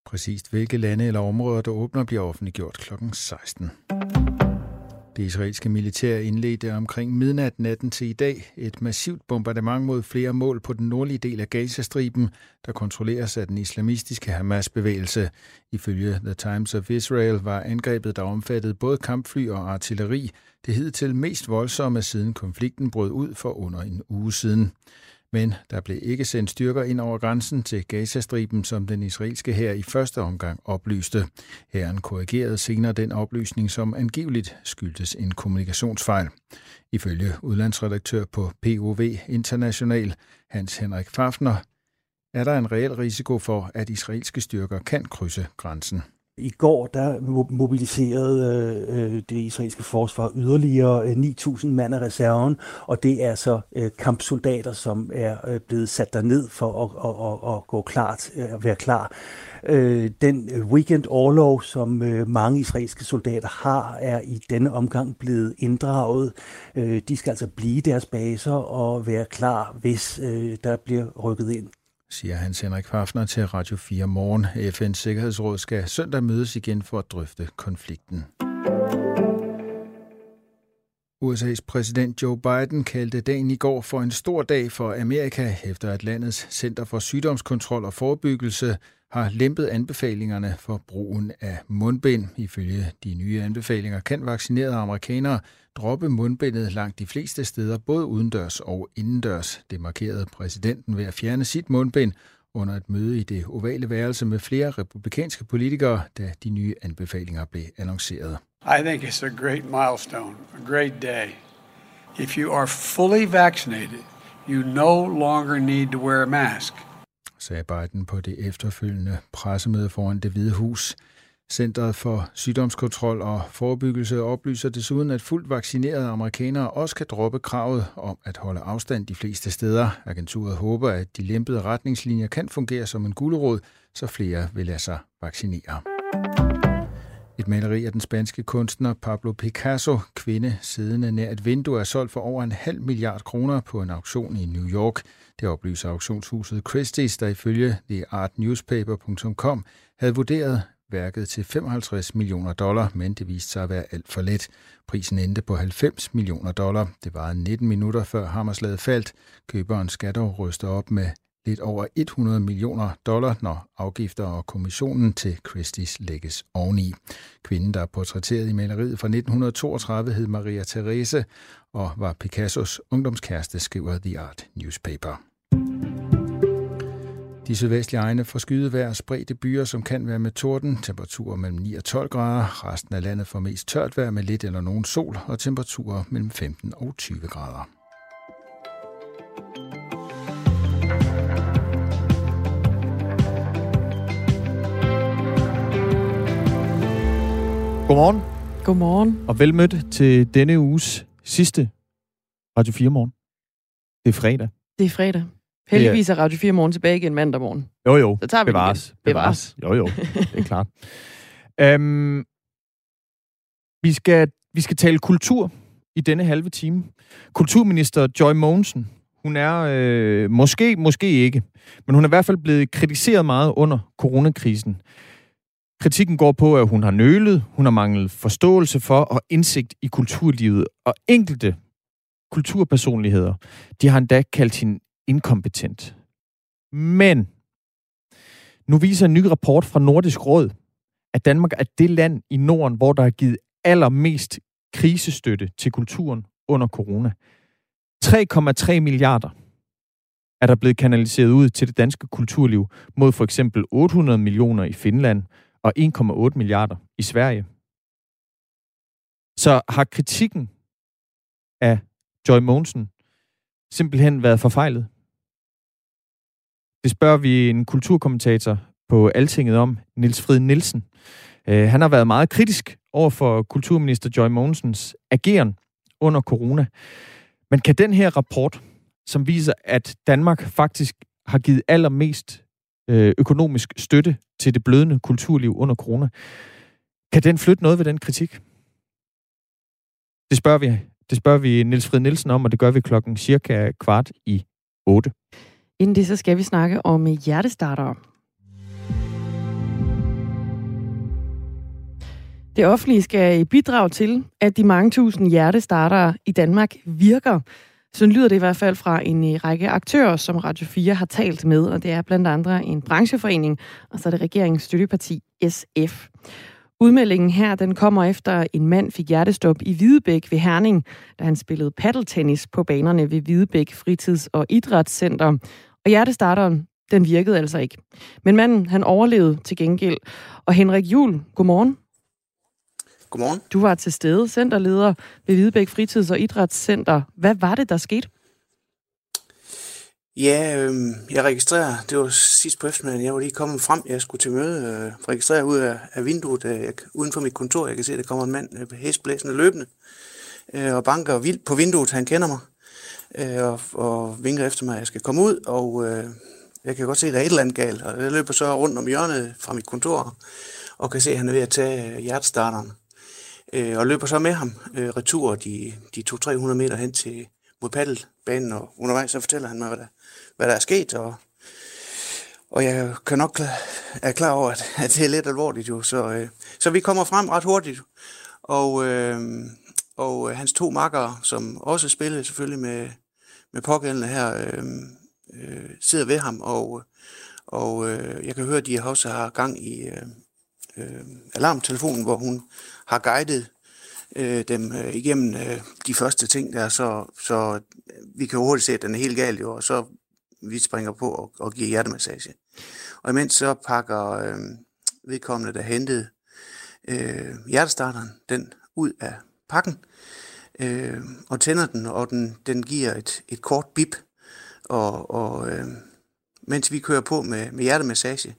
Præcist hvilke lande eller områder, der åbner, bliver offentliggjort kl. 16. Det israelske militær indledte omkring midnat natten til i dag et massivt bombardement mod flere mål på den nordlige del af Gazastriben, der kontrolleres af den islamistiske Hamas-bevægelse. Ifølge The Times of Israel var angrebet, der omfattede både kampfly og artilleri, det hed til mest voldsomme siden konflikten brød ud for under en uge siden. Men der blev ikke sendt styrker ind over grænsen til Gazastriben, som den israelske her i første omgang oplyste. Herren korrigerede senere den oplysning, som angiveligt skyldtes en kommunikationsfejl. Ifølge udlandsredaktør på POV International, Hans Henrik Fafner, er der en reel risiko for, at israelske styrker kan krydse grænsen. I går der mobiliserede øh, øh, det israelske forsvar yderligere øh, 9.000 mand af reserven, og det er så øh, kampsoldater, som er øh, blevet sat derned for at, at, at, at gå klart, at være klar. Øh, den weekend overlov, som øh, mange israelske soldater har, er i denne omgang blevet inddraget. Øh, de skal altså blive deres baser og være klar, hvis øh, der bliver rykket ind siger Hans Henrik Fafner til Radio 4 morgen. FN's Sikkerhedsråd skal søndag mødes igen for at drøfte konflikten. USA's præsident Joe Biden kaldte dagen i går for en stor dag for Amerika, efter at landets Center for Sygdomskontrol og Forebyggelse har lempet anbefalingerne for brugen af mundbind. Ifølge de nye anbefalinger kan vaccinerede amerikanere droppe mundbindet langt de fleste steder, både udendørs og indendørs. Det markerede præsidenten ved at fjerne sit mundbind under et møde i det ovale værelse med flere republikanske politikere, da de nye anbefalinger blev annonceret. I think it's a great milestone, great day. If you are fully vaccinated, you no longer need to wear a mask sagde Biden på det efterfølgende pressemøde foran det hvide hus. Centret for Sygdomskontrol og Forebyggelse oplyser desuden, at fuldt vaccinerede amerikanere også kan droppe kravet om at holde afstand de fleste steder. Agenturet håber, at de lempede retningslinjer kan fungere som en gulerod, så flere vil lade sig vaccinere. Et maleri af den spanske kunstner Pablo Picasso, kvinde siddende nær et vindue, er solgt for over en halv milliard kroner på en auktion i New York. Det oplyser auktionshuset Christie's, der ifølge theartnewspaper.com havde vurderet værket til 55 millioner dollar, men det viste sig at være alt for let. Prisen endte på 90 millioner dollar. Det var 19 minutter før hammerslaget faldt. Køberen skal dog ryste op med lidt over 100 millioner dollar, når afgifter og kommissionen til Christie's lægges oveni. Kvinden, der er portrætteret i maleriet fra 1932, hed Maria Therese og var Picassos ungdomskæreste, skriver The Art Newspaper. De sydvestlige egne får skydevejr og spredte byer, som kan være med torden. Temperaturer mellem 9 og 12 grader. Resten af landet får mest tørt vejr med lidt eller nogen sol og temperaturer mellem 15 og 20 grader. Godmorgen. Godmorgen. Og velmødt til denne uges sidste Radio 4 morgen. Det er fredag. Det er fredag. Heldigvis er Radio 4 morgen tilbage igen mandag morgen. Jo, jo. Så tager vi bevares. det Bevares. Jo, jo. *laughs* Det er klart. um, vi, skal, vi skal tale kultur i denne halve time. Kulturminister Joy Mogensen, hun er øh, måske, måske ikke, men hun er i hvert fald blevet kritiseret meget under coronakrisen. Kritikken går på, at hun har nølet, hun har manglet forståelse for og indsigt i kulturlivet, og enkelte kulturpersonligheder, de har endda kaldt hende inkompetent. Men nu viser en ny rapport fra Nordisk Råd, at Danmark er det land i Norden, hvor der er givet allermest krisestøtte til kulturen under corona. 3,3 milliarder er der blevet kanaliseret ud til det danske kulturliv mod for eksempel 800 millioner i Finland og 1,8 milliarder i Sverige. Så har kritikken af Joy Monsen simpelthen været forfejlet? Det spørger vi en kulturkommentator på Altinget om, Nils Frid Nielsen. Øh, han har været meget kritisk over for kulturminister Joy Mogensens ageren under corona. Men kan den her rapport, som viser, at Danmark faktisk har givet allermest Øh, økonomisk støtte til det blødende kulturliv under corona, kan den flytte noget ved den kritik? Det spørger vi, det spørger vi Niels Frid Nielsen om, og det gør vi klokken cirka kvart i 8. Inden det, så skal vi snakke om hjertestartere. Det offentlige skal bidrage til, at de mange tusind hjertestartere i Danmark virker. Så lyder det i hvert fald fra en øh, række aktører, som Radio 4 har talt med, og det er blandt andre en brancheforening, og så er det regeringens støtteparti SF. Udmeldingen her, den kommer efter en mand fik hjertestop i Hvidebæk ved Herning, da han spillede paddeltennis på banerne ved Hvidebæk Fritids- og Idrætscenter. Og hjertestarteren, den virkede altså ikke. Men manden, han overlevede til gengæld. Og Henrik Jul, godmorgen. Godmorgen. Du var til stede, centerleder ved Hvidebæk Fritids- og Idrætscenter. Hvad var det, der skete? Ja, øh, jeg registrerer, det var sidst på eftermiddagen, jeg var lige kommet frem, jeg skulle til møde, øh, registrerer ud af, af vinduet, øh, jeg, uden for mit kontor, jeg kan se, at der kommer en mand øh, hæsblæsende løbende, øh, og banker vildt på vinduet, han kender mig, øh, og, og vinker efter mig, at jeg skal komme ud, og øh, jeg kan godt se, at der er et eller andet galt, og jeg løber så rundt om hjørnet fra mit kontor, og kan se, at han er ved at tage hjertestarteren øh, og løber så med ham øh, retur de, de 200-300 meter hen til mod paddelbanen, og undervejs så fortæller han mig, hvad der, hvad der er sket, og, og jeg kan nok er klar over, at, at det er lidt alvorligt jo, så, øh, så vi kommer frem ret hurtigt, og, øh, og øh, hans to makkere, som også spillede selvfølgelig med, med pågældende her, øh, øh, sidder ved ham, og, og øh, jeg kan høre, at de også har gang i øh, øh, alarmtelefonen, hvor hun har guidet øh, dem øh, igennem øh, de første ting der, så, så vi kan hurtigt se, at den er helt gal, jo, og så vi springer på og, og giver hjertemassage. Og imens så pakker øh, vedkommende, der hentede øh, hjertestarteren, den ud af pakken, øh, og tænder den, og den, den giver et, et kort bip, og, og øh, mens vi kører på med, med hjertemassage,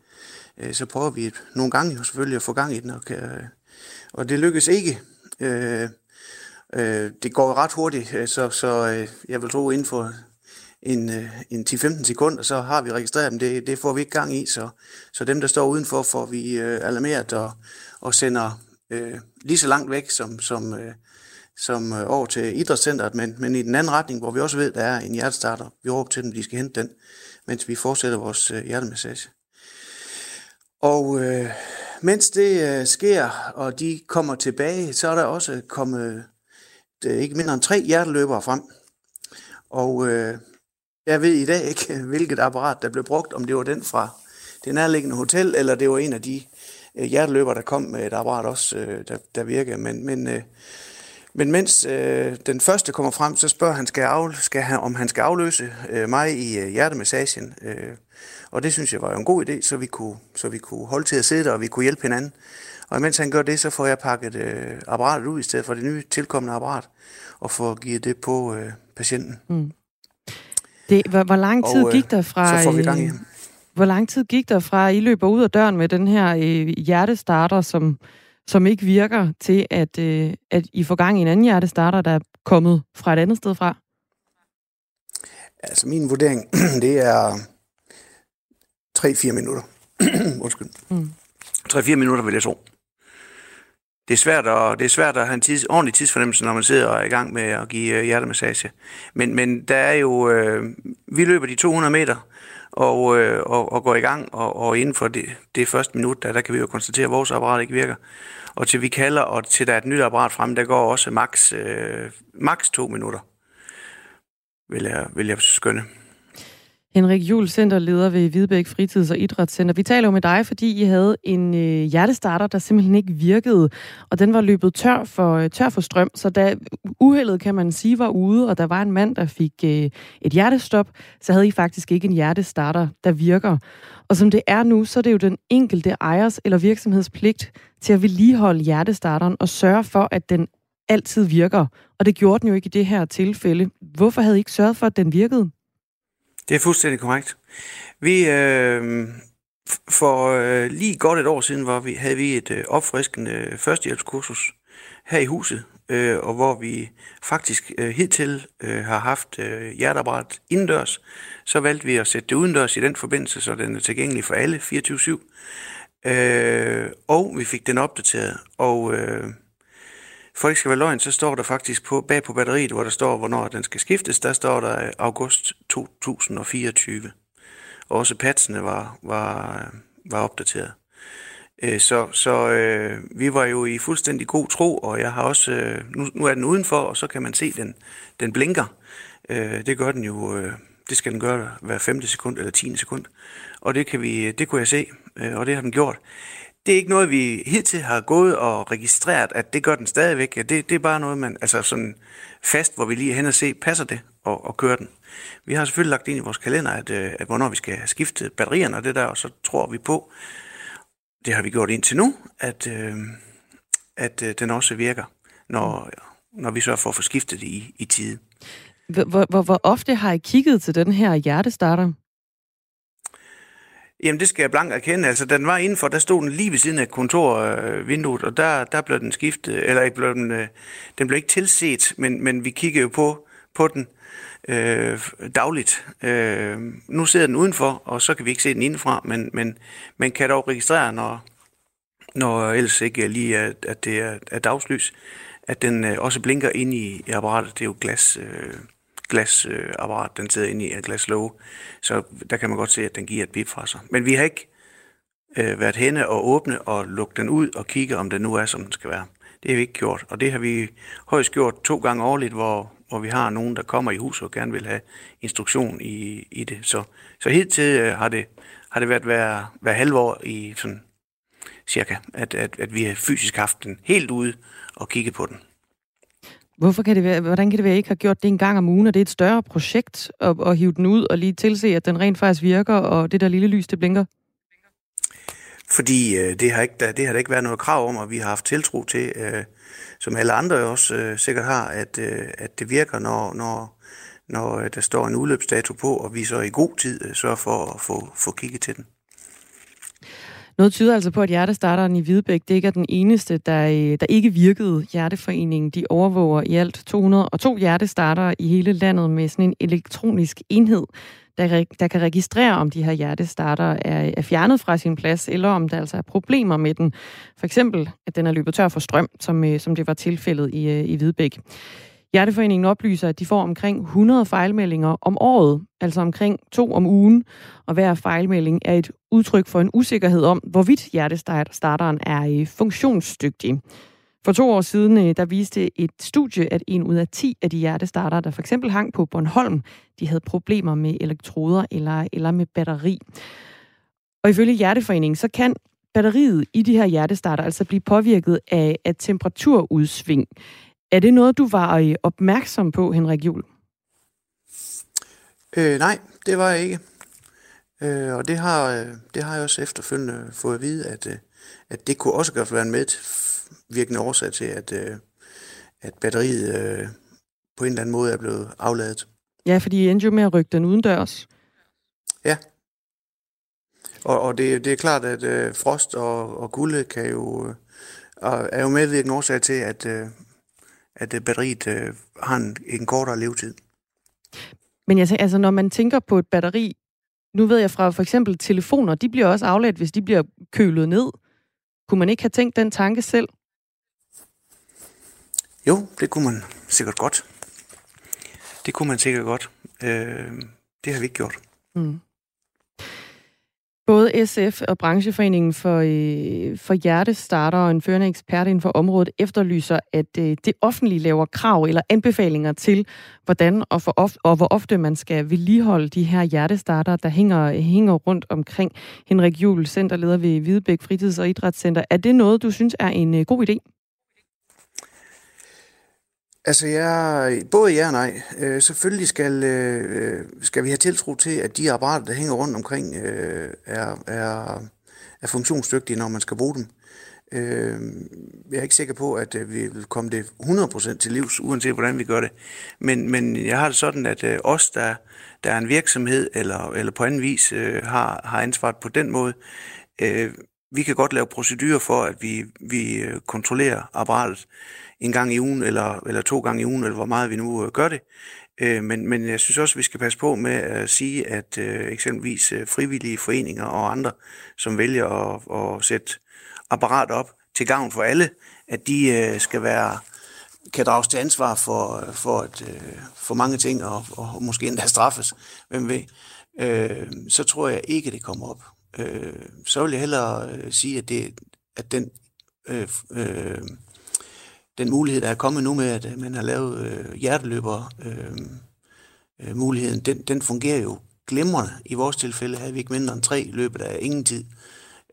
øh, så prøver vi nogle gange jo selvfølgelig at få gang i den, og, kan, øh, og det lykkes ikke. Øh, øh, det går ret hurtigt, øh, så, så øh, jeg vil tro inden for en, øh, en 10-15 sekunder, så har vi registreret dem. Det, det får vi ikke gang i, så, så dem, der står udenfor, får vi øh, alarmeret og, og sender øh, lige så langt væk som, som, øh, som øh, over til idrætscenteret, men, men i den anden retning, hvor vi også ved, der er en hjertestarter. Vi råber til dem, de skal hente den, mens vi fortsætter vores øh, hjertemassage. Og øh, mens det øh, sker, og de kommer tilbage, så er der også kommet det ikke mindre end tre hjerteløbere frem. Og øh, jeg ved i dag ikke, *laughs* hvilket apparat der blev brugt, om det var den fra det nærliggende hotel, eller det var en af de øh, hjerteløbere, der kom med et apparat også, øh, der, der virkede. Men, men, øh, men mens øh, den første kommer frem, så spørger han, skal af, skal han, om han skal afløse øh, mig i øh, hjertemassagen. Øh, og det synes jeg var jo en god idé, så vi kunne, så vi kunne holde til at sidde der, og vi kunne hjælpe hinanden. Og mens han gør det, så får jeg pakket øh, apparatet ud i stedet for det nye tilkommende apparat, og får givet det på øh, patienten. Mm. Det, hvor, hvor lang tid og, øh, gik der fra... Så får vi gang i Hvor lang tid gik der fra, I løber ud af døren med den her øh, hjertestarter, som, som ikke virker, til at, øh, at I får gang i en anden hjertestarter, der er kommet fra et andet sted fra? Altså min vurdering, *clears throat* det er 3-4 minutter. *clears throat* Undskyld. Mm. 3-4 minutter vil jeg tro. Det er svært at, det er svært at have en tids, ordentlig tidsfornemmelse, når man sidder og er i gang med at give øh, hjertemassage. Men, men der er jo, øh, vi løber de 200 meter og, øh, og, og går i gang, og, og inden for det, det første minut, der, der kan vi jo konstatere, at vores apparat ikke virker. Og til vi kalder, og til der er et nyt apparat frem, der går også maks, øh, max to minutter, vil jeg, vil jeg skønne. Henrik Juhl, centerleder ved Hvidebæk Fritids- og Idrætscenter. Vi taler jo med dig, fordi I havde en øh, hjertestarter, der simpelthen ikke virkede, og den var løbet tør for, øh, tør for strøm, så da uheldet, kan man sige, var ude, og der var en mand, der fik øh, et hjertestop, så havde I faktisk ikke en hjertestarter, der virker. Og som det er nu, så er det jo den enkelte ejers eller virksomhedspligt til at vedligeholde hjertestarteren og sørge for, at den altid virker. Og det gjorde den jo ikke i det her tilfælde. Hvorfor havde I ikke sørget for, at den virkede? Det er fuldstændig korrekt. Vi, øh, for øh, lige godt et år siden var vi, havde vi et øh, opfriskende øh, førstehjælpskursus her i huset, øh, og hvor vi faktisk øh, hidtil øh, har haft øh, hjerteapparat indendørs. Så valgte vi at sætte det udendørs i den forbindelse, så den er tilgængelig for alle 24-7. Øh, og vi fik den opdateret, og øh, for ikke skal være løgn, så står der faktisk på, bag på batteriet, hvor der står, hvornår den skal skiftes, der står der øh, august 2024. Også patsene var, var, øh, var opdateret. Øh, så, så øh, vi var jo i fuldstændig god tro, og jeg har også, øh, nu, nu er den udenfor, og så kan man se, den, den blinker. Øh, det gør den jo, øh, det skal den gøre hver 5. sekund eller 10. sekund. Og det, kan vi, det kunne jeg se, øh, og det har den gjort. Det er ikke noget, vi hidtil har gået og registreret, at det gør den stadigvæk. Det, det er bare noget, man, altså sådan fast, hvor vi lige er hen og se, passer det og, og kører den. Vi har selvfølgelig lagt ind i vores kalender, at, øh, at hvornår vi skal skifte batterierne og det der, og så tror vi på, det har vi gjort indtil nu, at, øh, at øh, den også virker, når, når vi sørger for at få skiftet det i, i tide. Hvor, hvor, hvor ofte har I kigget til den her hjertestarter? Jamen, det skal jeg blankt erkende. Altså, den var indenfor, der stod den lige ved siden af kontorvinduet, og der, der blev den skiftet, eller ikke blev den, øh, den blev ikke tilset, men, men vi kiggede jo på, på den øh, dagligt. Øh, nu sidder den udenfor, og så kan vi ikke se den indenfra, men, men man kan dog registrere, når, når ellers ikke lige er, at det er, er dagslys, at den øh, også blinker ind i, i apparatet. Det er jo glas, øh, glasapparat, den sidder inde i et glaslåge, så der kan man godt se, at den giver et bip fra sig. Men vi har ikke øh, været henne og åbne og lukke den ud og kigge, om den nu er, som den skal være. Det har vi ikke gjort, og det har vi højst gjort to gange årligt, hvor, hvor vi har nogen, der kommer i hus og gerne vil have instruktion i, i det. Så, så helt til øh, har, det, har det været hver, hver halvår i sådan cirka, at, at, at vi har fysisk haft den helt ude og kigget på den. Hvorfor kan det være, hvordan kan det være, at I ikke har gjort det en gang om ugen, og det er et større projekt at, at hive den ud og lige tilse, at den rent faktisk virker, og det der lille lys, det blinker? Fordi øh, det, har ikke, det har der ikke været noget krav om, og vi har haft tiltro til, øh, som alle andre også øh, sikkert har, at, øh, at det virker, når, når, når øh, der står en udløbsdato på, og vi så i god tid øh, sørger for at få, få kigget til den. Noget tyder altså på, at hjertestarteren i Hvidebæk det ikke er den eneste, der, øh, der ikke virkede. Hjerteforeningen de overvåger i alt 202 hjertestartere i hele landet med sådan en elektronisk enhed, der, der kan registrere, om de her hjertestarter er, er fjernet fra sin plads, eller om der altså er problemer med den. For eksempel, at den er løbet tør for strøm, som, øh, som det var tilfældet i, øh, i Hvidebæk. Hjerteforeningen oplyser, at de får omkring 100 fejlmeldinger om året, altså omkring to om ugen, og hver fejlmelding er et udtryk for en usikkerhed om, hvorvidt hjertestarteren er øh, funktionsdygtig. For to år siden, øh, der viste et studie, at en ud af 10 af de hjertestartere, der for eksempel hang på Bornholm, de havde problemer med elektroder eller, eller med batteri. Og ifølge Hjerteforeningen, så kan batteriet i de her hjertestarter altså blive påvirket af, af temperaturudsving. Er det noget, du var øh, opmærksom på, Henrik Jul? Øh, nej, det var jeg ikke. Øh, og det har, øh, det har jeg også efterfølgende fået at vide, at, øh, at det kunne også godt være en medvirkende årsag til, at, at batteriet øh, på en eller anden måde er blevet afladet. Ja, fordi I endte jo med at rykke den udendørs. Ja. Og, og det, det er klart, at øh, frost og, og kulde kan jo, øh, er jo medvirkende årsag til, at, øh, at øh, batteriet øh, har en, en kortere levetid. Men jeg, altså, når man tænker på et batteri, nu ved jeg fra for eksempel telefoner, de bliver også afladt, hvis de bliver kølet ned. Kunne man ikke have tænkt den tanke selv? Jo, det kunne man sikkert godt. Det kunne man sikkert godt. Øh, det har vi ikke gjort. Mm. Både SF og Brancheforeningen for, øh, for Hjertestarter og en førende ekspert inden for området efterlyser, at øh, det offentlige laver krav eller anbefalinger til, hvordan og, for of, og hvor ofte man skal vedligeholde de her hjertestarter, der hænger, hænger rundt omkring Henrik Juhl, centerleder ved Hvidebæk Fritids- og Idrætscenter. Er det noget, du synes er en øh, god idé? Altså, jeg, både ja og nej. Øh, selvfølgelig skal, øh, skal vi have tiltro til, at de apparater, der hænger rundt omkring, øh, er, er, er funktionsdygtige, når man skal bruge dem. Øh, jeg er ikke sikker på, at øh, vi vil komme det 100% til livs, uanset hvordan vi gør det. Men, men jeg har det sådan, at øh, os, der, der er en virksomhed, eller, eller på anden vis øh, har, har ansvaret på den måde, øh, vi kan godt lave procedurer for, at vi, vi øh, kontrollerer apparatet en gang i ugen, eller, eller to gange i ugen, eller hvor meget vi nu øh, gør det. Øh, men, men jeg synes også, at vi skal passe på med at øh, sige, at øh, eksempelvis øh, frivillige foreninger og andre, som vælger at, at sætte apparat op til gavn for alle, at de øh, skal være kan drages til ansvar for, øh, for, et, øh, for mange ting, og, og måske endda straffes, hvem ved, øh, så tror jeg ikke, det kommer op. Øh, så vil jeg hellere øh, sige, at, det, at den øh, øh, den mulighed, der er kommet nu med, at øh, man har lavet øh, hjerteløber, øh, øh, muligheden, den, den fungerer jo glimrende. I vores tilfælde havde vi ikke mindre end tre løbet af ingen tid.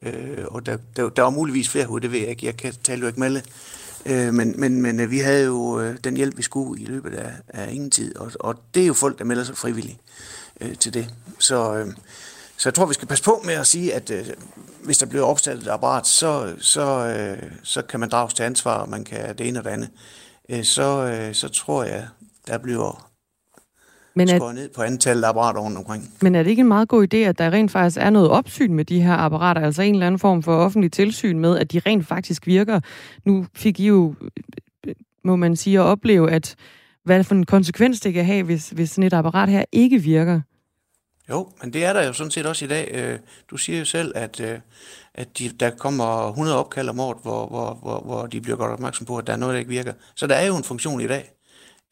Øh, og der, der, der var muligvis flere hoved, det ved jeg ikke. Jeg kan tale jo ikke med alle. Øh, men, men, men øh, vi havde jo øh, den hjælp, vi skulle i løbet af, af ingen tid. Og, og det er jo folk, der melder sig frivilligt øh, til det. Så, øh, så jeg tror, vi skal passe på med at sige, at øh, hvis der bliver opsat et apparat, så, så, øh, så kan man drages til ansvar, og man kan det ene og det andet. Øh, så, øh, så tror jeg, der bliver men er, skåret ned på antallet af apparater rundt omkring. Men er det ikke en meget god idé, at der rent faktisk er noget opsyn med de her apparater, altså en eller anden form for offentlig tilsyn med, at de rent faktisk virker? Nu fik I jo, må man sige, at opleve, at hvad for en konsekvens det kan have, hvis, hvis sådan et apparat her ikke virker. Jo, men det er der jo sådan set også i dag. Øh, du siger jo selv, at, øh, at de, der kommer 100 opkald om året, hvor, hvor, hvor, hvor de bliver godt opmærksom på, at der er noget, der ikke virker. Så der er jo en funktion i dag.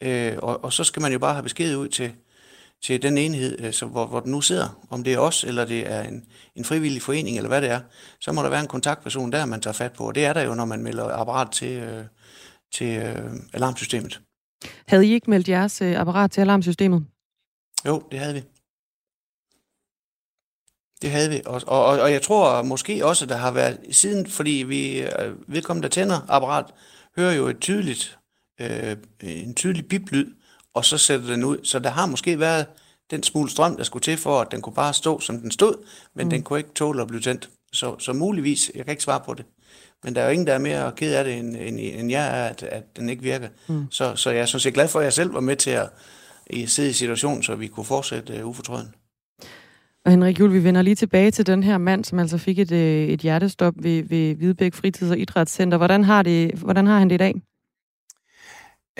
Øh, og, og så skal man jo bare have besked ud til, til den enhed, så, hvor, hvor den nu sidder. Om det er os, eller det er en, en frivillig forening, eller hvad det er. Så må der være en kontaktperson der, man tager fat på. Og det er der jo, når man melder apparat til, til alarmsystemet. Havde I ikke meldt jeres apparat til alarmsystemet? Jo, det havde vi. Det havde vi. Og, og, og jeg tror måske også, der har været siden, fordi vi øh, vedkommende, der tænder apparat, hører jo et tydeligt, øh, en tydelig biplyd, og så sætter den ud. Så der har måske været den smule strøm, der skulle til for, at den kunne bare stå, som den stod, men mm. den kunne ikke tåle at blive tændt. Så, så muligvis, jeg kan ikke svare på det, men der er jo ingen, der er mere ked af det, end, end, end jeg er, at, at den ikke virker. Mm. Så, så jeg er sådan set glad for, at jeg selv var med til at sidde i situationen, så vi kunne fortsætte uh, ufortrøden. Og Henrik Juhl, vi vender lige tilbage til den her mand, som altså fik et, øh, et hjertestop ved, ved Hvidebæk Fritids- og Idrætscenter. Hvordan har, det, hvordan har han det i dag?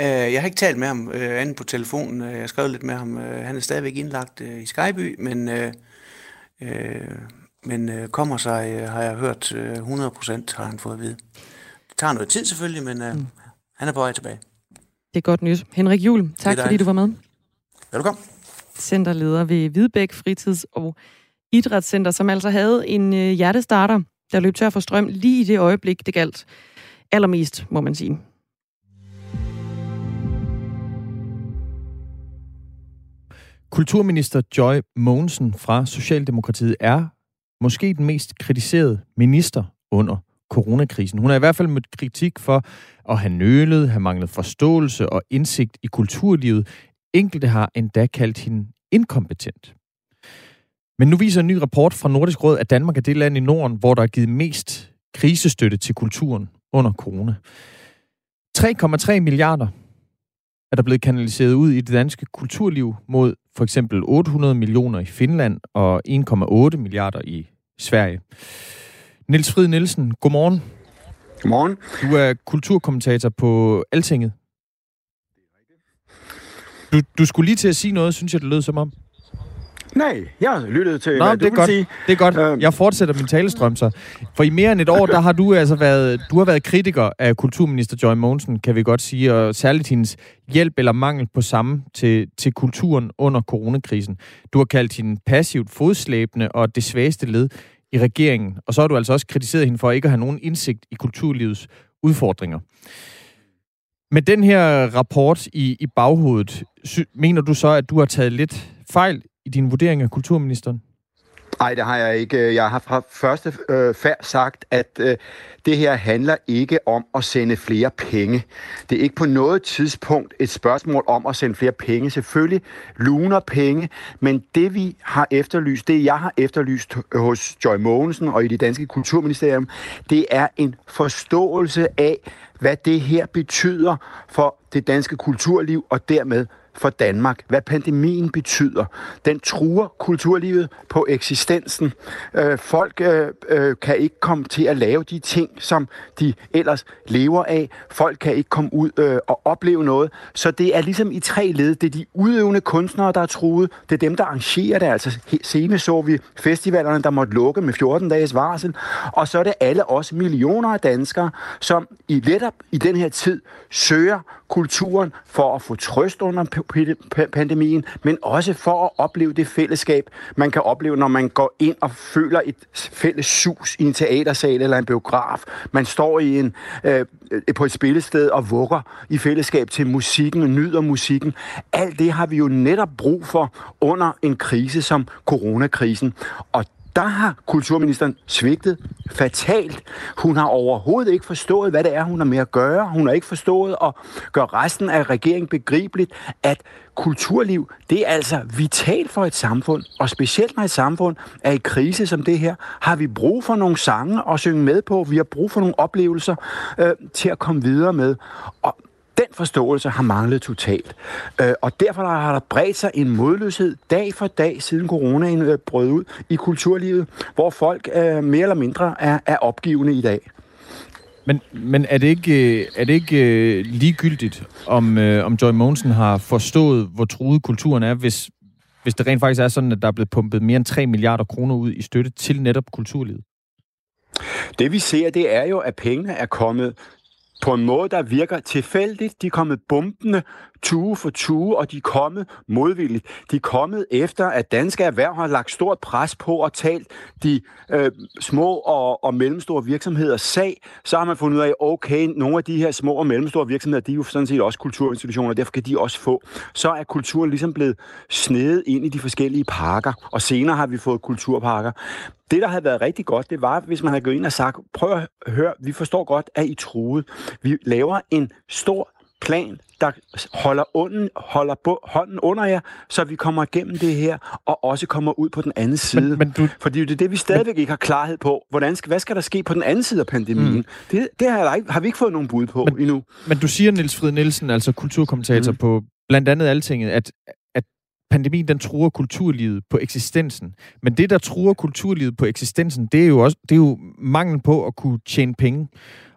Uh, jeg har ikke talt med ham uh, andet på telefonen. Jeg har skrevet lidt med ham. Han er stadigvæk indlagt i Skyby, men, men kommer sig, har jeg hørt, uh, 100 procent har han fået at vide. Det tager noget tid selvfølgelig, men mm. han er på vej tilbage. Det er godt nyt. Henrik Juhl, tak fordi du var med. Velkommen centerleder ved Hvidbæk Fritids- og Idrætscenter, som altså havde en øh, hjertestarter, der løb tør for strøm lige i det øjeblik, det galt allermest, må man sige. Kulturminister Joy Mogensen fra Socialdemokratiet er måske den mest kritiserede minister under coronakrisen. Hun er i hvert fald mødt kritik for at have nølet, have manglet forståelse og indsigt i kulturlivet, Enkelte har endda kaldt hende inkompetent. Men nu viser en ny rapport fra Nordisk Råd, at Danmark er det land i Norden, hvor der er givet mest krisestøtte til kulturen under corona. 3,3 milliarder er der blevet kanaliseret ud i det danske kulturliv mod for eksempel 800 millioner i Finland og 1,8 milliarder i Sverige. Niels Frid Nielsen, godmorgen. Godmorgen. Du er kulturkommentator på Altinget. Du, du skulle lige til at sige noget, synes jeg, det lød som om. Nej, jeg lyttede til, Nå, hvad det er du godt. sige. Det er godt. Øhm. Jeg fortsætter min talestrøm så. For i mere end et år, der har du altså været, du har været kritiker af kulturminister Joy Mogensen, kan vi godt sige, og særligt hendes hjælp eller mangel på samme til, til kulturen under coronakrisen. Du har kaldt hende passivt fodslæbende og det svageste led i regeringen. Og så har du altså også kritiseret hende for ikke at have nogen indsigt i kulturlivets udfordringer. Med den her rapport i, i baghovedet, sy, mener du så, at du har taget lidt fejl i din vurdering af kulturministeren? Nej, det har jeg ikke. Jeg har fra første øh, færd sagt, at øh, det her handler ikke om at sende flere penge. Det er ikke på noget tidspunkt et spørgsmål om at sende flere penge. Selvfølgelig luner penge, men det vi har efterlyst, det jeg har efterlyst hos Joy Mogensen og i det danske kulturministerium, det er en forståelse af, hvad det her betyder for det danske kulturliv og dermed for Danmark, hvad pandemien betyder. Den truer kulturlivet på eksistensen. Øh, folk øh, øh, kan ikke komme til at lave de ting, som de ellers lever af. Folk kan ikke komme ud øh, og opleve noget. Så det er ligesom i tre led. Det er de udøvende kunstnere, der er truet. Det er dem, der arrangerer det. Altså senest så vi festivalerne, der måtte lukke med 14 dages varsel. Og så er det alle os millioner af danskere, som i letop i den her tid søger kulturen for at få trøst under pandemien, men også for at opleve det fællesskab, man kan opleve, når man går ind og føler et fælles sus i en teatersal eller en biograf. Man står i en, øh, øh, på et spillested og vugger i fællesskab til musikken og nyder musikken. Alt det har vi jo netop brug for under en krise som coronakrisen. Og der har kulturministeren svigtet fatalt. Hun har overhovedet ikke forstået, hvad det er, hun har med at gøre. Hun har ikke forstået at gøre resten af regeringen begribeligt, at kulturliv, det er altså vitalt for et samfund. Og specielt når et samfund er i krise som det her, har vi brug for nogle sange at synge med på. Vi har brug for nogle oplevelser øh, til at komme videre med. Og den forståelse har manglet totalt. Øh, og derfor har der bredt sig en modløshed dag for dag, siden coronaen øh, brød ud i kulturlivet, hvor folk øh, mere eller mindre er, er opgivende i dag. Men, men er det ikke, er det ikke ligegyldigt, om, om Joy Mogensen har forstået, hvor truet kulturen er, hvis, hvis det rent faktisk er sådan, at der er blevet pumpet mere end 3 milliarder kroner ud i støtte til netop kulturlivet? Det vi ser, det er jo, at pengene er kommet på en måde, der virker tilfældigt. De er kommet bumpende tue for tue, og de er kommet modvilligt. De er kommet efter, at danske erhverv har lagt stort pres på og talt de øh, små og, og mellemstore virksomheder sag. Så har man fundet ud af, okay, nogle af de her små og mellemstore virksomheder, de er jo sådan set også kulturinstitutioner, og derfor kan de også få. Så er kulturen ligesom blevet snedet ind i de forskellige parker, og senere har vi fået kulturparker. Det, der havde været rigtig godt, det var, hvis man havde gået ind og sagt, prøv at høre, vi forstår godt, at I truet. Vi laver en stor plan, der holder, unden, holder hånden under jer, så vi kommer igennem det her, og også kommer ud på den anden side. Men, men du, Fordi det er det, vi stadigvæk men, ikke har klarhed på. Hvordan skal, hvad skal der ske på den anden side af pandemien? Mm. Det, det har, der ikke, har vi ikke fået nogen bud på men, endnu. Men du siger, Niels Frid Nielsen, altså kulturkommentator mm. på blandt andet Altinget, at pandemien den truer kulturlivet på eksistensen. Men det, der truer kulturlivet på eksistensen, det er jo også det er jo mangel på at kunne tjene penge.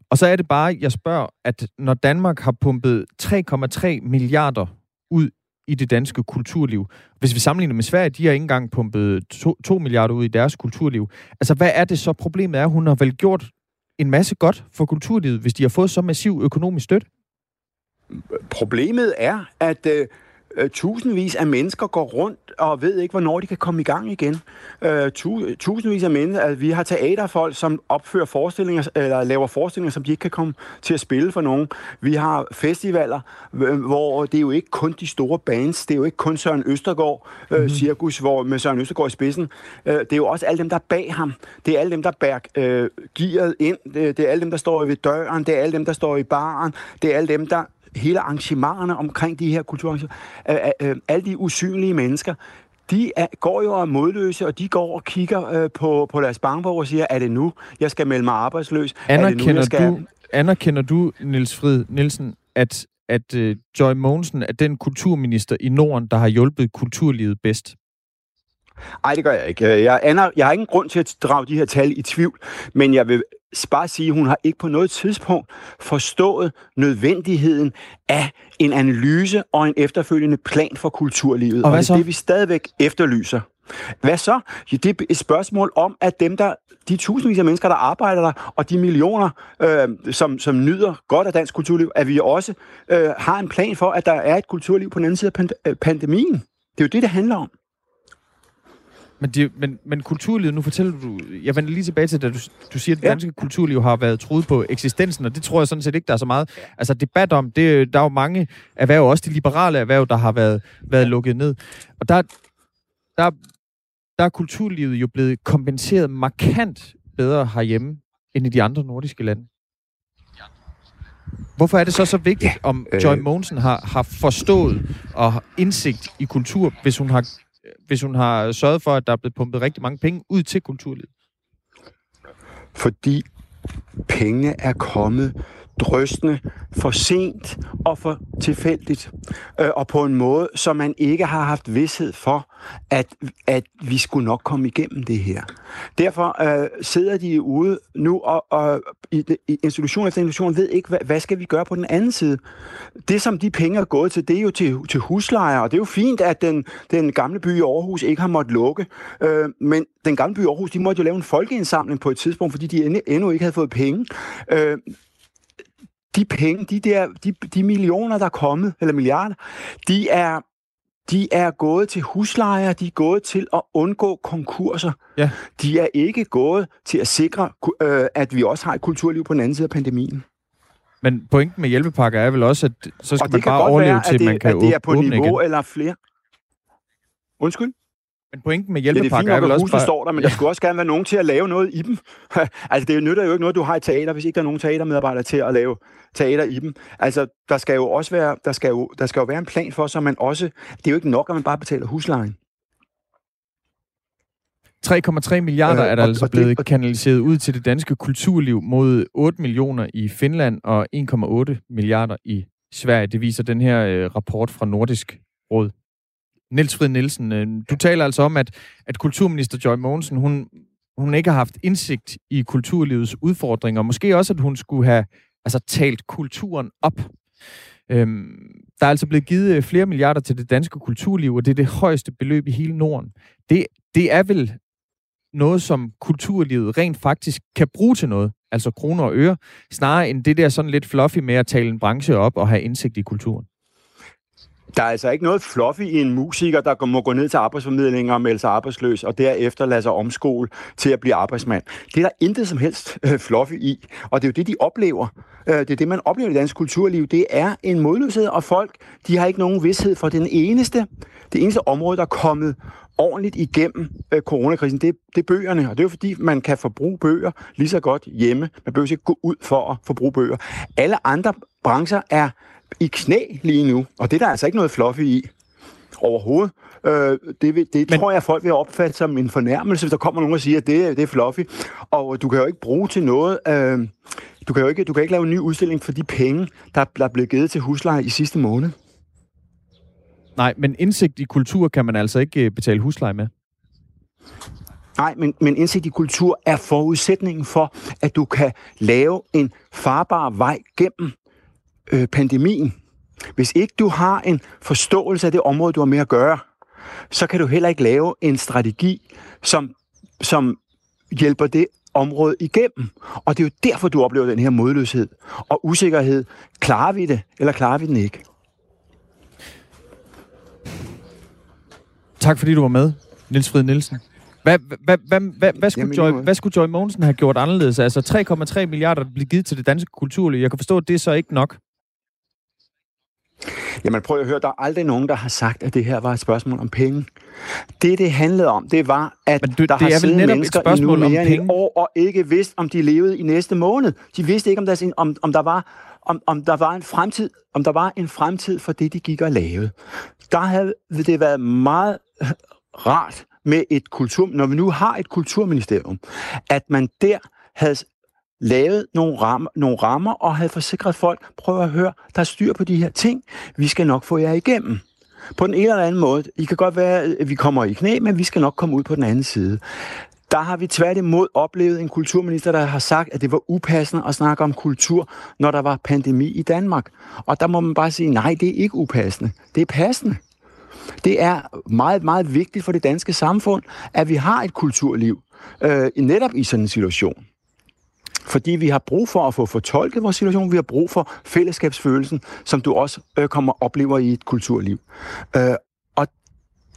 Og så er det bare, jeg spørger, at når Danmark har pumpet 3,3 milliarder ud i det danske kulturliv. Hvis vi sammenligner med Sverige, de har ikke engang pumpet 2, 2 milliarder ud i deres kulturliv. Altså, hvad er det så problemet er? Hun har vel gjort en masse godt for kulturlivet, hvis de har fået så massiv økonomisk støtte? Problemet er, at øh, Øh, tusindvis af mennesker går rundt og ved ikke, hvornår de kan komme i gang igen. Øh, tu, tusindvis af mennesker, altså, vi har teaterfolk, som opfører forestillinger, eller laver forestillinger, som de ikke kan komme til at spille for nogen. Vi har festivaler, hvor det er jo ikke kun de store bands, det er jo ikke kun Søren Østergaard øh, mm-hmm. cirkus, hvor med Søren Østergaard i spidsen. Øh, det er jo også alle dem, der er bag ham. Det er alle dem, der bærer øh, gearet ind. Det, det er alle dem, der står ved døren. Det er alle dem, der står i baren. Det er alle dem, der hele arrangementerne omkring de her kulturarrangementer, øh, øh, alle de usynlige mennesker, de er, går jo og modløse, og de går og kigger øh, på, på deres bankbog og siger, er det nu, jeg skal melde mig arbejdsløs? Anerkender, er nu, skal... du, anerkender du, Niels Frid Nielsen, at, at uh, Joy Mogensen er den kulturminister i Norden, der har hjulpet kulturlivet bedst? Nej, det gør jeg ikke. Jeg, aner, jeg har ingen grund til at drage de her tal i tvivl, men jeg vil bare sige, at hun har ikke på noget tidspunkt forstået nødvendigheden af en analyse og en efterfølgende plan for kulturlivet. Og, og det er det, vi stadigvæk efterlyser. Hvad så? Ja, det er et spørgsmål om, at dem, der, de tusindvis af mennesker, der arbejder der, og de millioner, øh, som, som nyder godt af dansk kulturliv, at vi også øh, har en plan for, at der er et kulturliv på den anden side af pand- pandemien. Det er jo det, det handler om. Men, det, men, men kulturlivet, nu fortæller du... Jeg vender lige tilbage til, at du, du siger, at det danske kulturliv har været truet på eksistensen, og det tror jeg sådan set ikke, der er så meget altså, debat om. Det, der er jo mange erhverv, også de liberale erhverv, der har været, været lukket ned. Og der, der, der er kulturlivet jo blevet kompenseret markant bedre herhjemme, end i de andre nordiske lande. Hvorfor er det så så vigtigt, ja, om øh... Joy Mogensen har, har forstået og har indsigt i kultur, hvis hun har, hvis hun har sørget for, at der er blevet pumpet rigtig mange penge ud til kulturlivet? Fordi penge er kommet drøstende, for sent og for tilfældigt, øh, og på en måde, så man ikke har haft vidshed for, at, at vi skulle nok komme igennem det her. Derfor øh, sidder de ude nu, og, og i, i institution efter institution ved ikke, hvad, hvad skal vi gøre på den anden side. Det, som de penge er gået til, det er jo til, til huslejer, og det er jo fint, at den, den gamle by i Aarhus ikke har måttet lukke, øh, men den gamle by i Aarhus, de måtte jo lave en folkeindsamling på et tidspunkt, fordi de endnu ikke havde fået penge. Øh, de penge, de, der, de, de millioner, der er kommet, eller milliarder, de er, de er gået til huslejer, de er gået til at undgå konkurser. Ja. De er ikke gået til at sikre, øh, at vi også har et kulturliv på den anden side af pandemien. Men pointen med hjælpepakker er vel også, at så skal man bare overleve være, til, at det, man kan at det er på niveau igen. eller flere. Undskyld? Men pointen med hjælpepakker ja, er, er vel også bare... står der, men ja. der skulle også gerne være nogen til at lave noget i dem. *laughs* altså, det nytter jo ikke noget, du har i teater, hvis ikke der er nogen teatermedarbejdere til at lave teater i dem. Altså, der skal jo også være, der skal jo, der skal jo være en plan for, så man også... Det er jo ikke nok, at man bare betaler huslejen. 3,3 milliarder øh, er der og, altså og blevet det, kanaliseret ud til det danske kulturliv mod 8 millioner i Finland og 1,8 milliarder i Sverige. Det viser den her øh, rapport fra Nordisk Råd. Niels Frid Nielsen, øh, du taler altså om, at, at kulturminister Joy Mogensen, hun, hun ikke har haft indsigt i kulturlivets udfordringer. Måske også, at hun skulle have altså, talt kulturen op. Øhm, der er altså blevet givet øh, flere milliarder til det danske kulturliv, og det er det højeste beløb i hele Norden. Det, det er vel noget, som kulturlivet rent faktisk kan bruge til noget, altså kroner og øre, snarere end det der sådan lidt fluffy med at tale en branche op og have indsigt i kulturen. Der er altså ikke noget fluffy i en musiker, der må gå ned til arbejdsformidlinger og melde sig arbejdsløs, og derefter lade sig omskole til at blive arbejdsmand. Det er der intet som helst øh, fluffy i, og det er jo det, de oplever. Øh, det er det, man oplever i dansk kulturliv. Det er en modløshed, og folk de har ikke nogen vidshed for den eneste, det eneste område, der er kommet ordentligt igennem øh, coronakrisen, det, det er bøgerne. Og det er jo fordi, man kan forbruge bøger lige så godt hjemme. Man behøver ikke gå ud for at forbruge bøger. Alle andre brancher er i knæ lige nu, og det er der altså ikke noget fluffy i overhovedet. Øh, det vil, det Men... tror jeg, folk vil opfatte som en fornærmelse, hvis der kommer nogen og siger, at det, det er fluffy. Og du kan jo ikke bruge til noget... Øh, du kan jo ikke, du kan ikke lave en ny udstilling for de penge, der, der er blevet givet til husleje i sidste måned. Nej, men indsigt i kultur kan man altså ikke øh, betale husleje med. Nej, men, men indsigt i kultur er forudsætningen for, at du kan lave en farbar vej gennem øh, pandemien. Hvis ikke du har en forståelse af det område, du har med at gøre, så kan du heller ikke lave en strategi, som, som hjælper det område igennem. Og det er jo derfor, du oplever den her modløshed og usikkerhed. Klarer vi det, eller klarer vi den ikke? Tak fordi du var med, Niels Frid Nielsen. Hvad, hvad, hvad, hvad, hvad, skulle Joy, hvad skulle Joy Mogensen have gjort anderledes? Altså 3,3 milliarder blev givet til det danske kulturliv. Jeg kan forstå, at det er så ikke nok. Jamen prøv at høre, der er aldrig nogen, der har sagt, at det her var et spørgsmål om penge. Det, det handlede om, det var, at Men du, der det har siddet mennesker et spørgsmål i nu mere om penge. end et år, og ikke vidst, om de levede i næste måned. De vidste ikke, om der, om, om der var om, om der var en fremtid, om der var en fremtid for det, de gik og lavede. Der havde det været meget rart med et kultur, når vi nu har et kulturministerium, at man der havde lavet nogle rammer, nogle rammer og havde forsikret folk, prøv at høre, der er styr på de her ting, vi skal nok få jer igennem. På den ene eller anden måde. I kan godt være, at vi kommer i knæ, men vi skal nok komme ud på den anden side. Der har vi tværtimod oplevet en kulturminister, der har sagt, at det var upassende at snakke om kultur, når der var pandemi i Danmark. Og der må man bare sige, nej, det er ikke upassende. Det er passende. Det er meget, meget vigtigt for det danske samfund, at vi har et kulturliv, øh, netop i sådan en situation. Fordi vi har brug for at få fortolket vores situation, vi har brug for fællesskabsfølelsen, som du også øh, kommer oplever i et kulturliv. Øh, og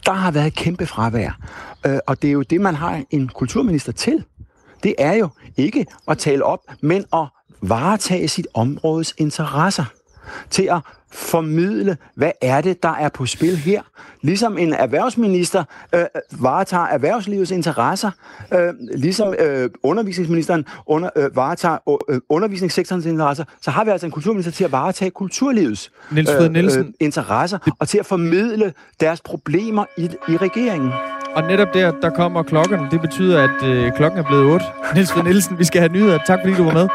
der har været kæmpe fravær. Øh, og det er jo det, man har en kulturminister til. Det er jo ikke at tale op, men at varetage sit områdes interesser. Til at formidle, hvad er det, der er på spil her. Ligesom en erhvervsminister øh, varetager erhvervslivets interesser, øh, ligesom øh, undervisningsministeren under, øh, varetager øh, undervisningssektorens interesser, så har vi altså en kulturminister til at varetage kulturlivets Niels Fred Nielsen. øh, interesser, og til at formidle deres problemer i, i regeringen. Og netop der, der kommer klokken. Det betyder, at øh, klokken er blevet 8. *laughs* Niels Fred Nielsen, vi skal have nyheder. Tak fordi du var med.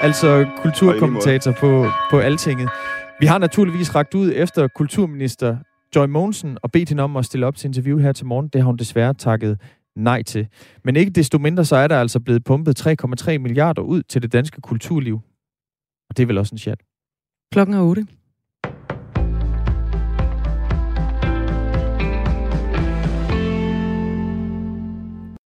Altså kulturkommentator på, på Altinget. Vi har naturligvis ragt ud efter kulturminister Joy Mogensen og bedt hende om at stille op til interview her til morgen. Det har hun desværre takket nej til. Men ikke desto mindre, så er der altså blevet pumpet 3,3 milliarder ud til det danske kulturliv. Og det er vel også en chat. Klokken er 8.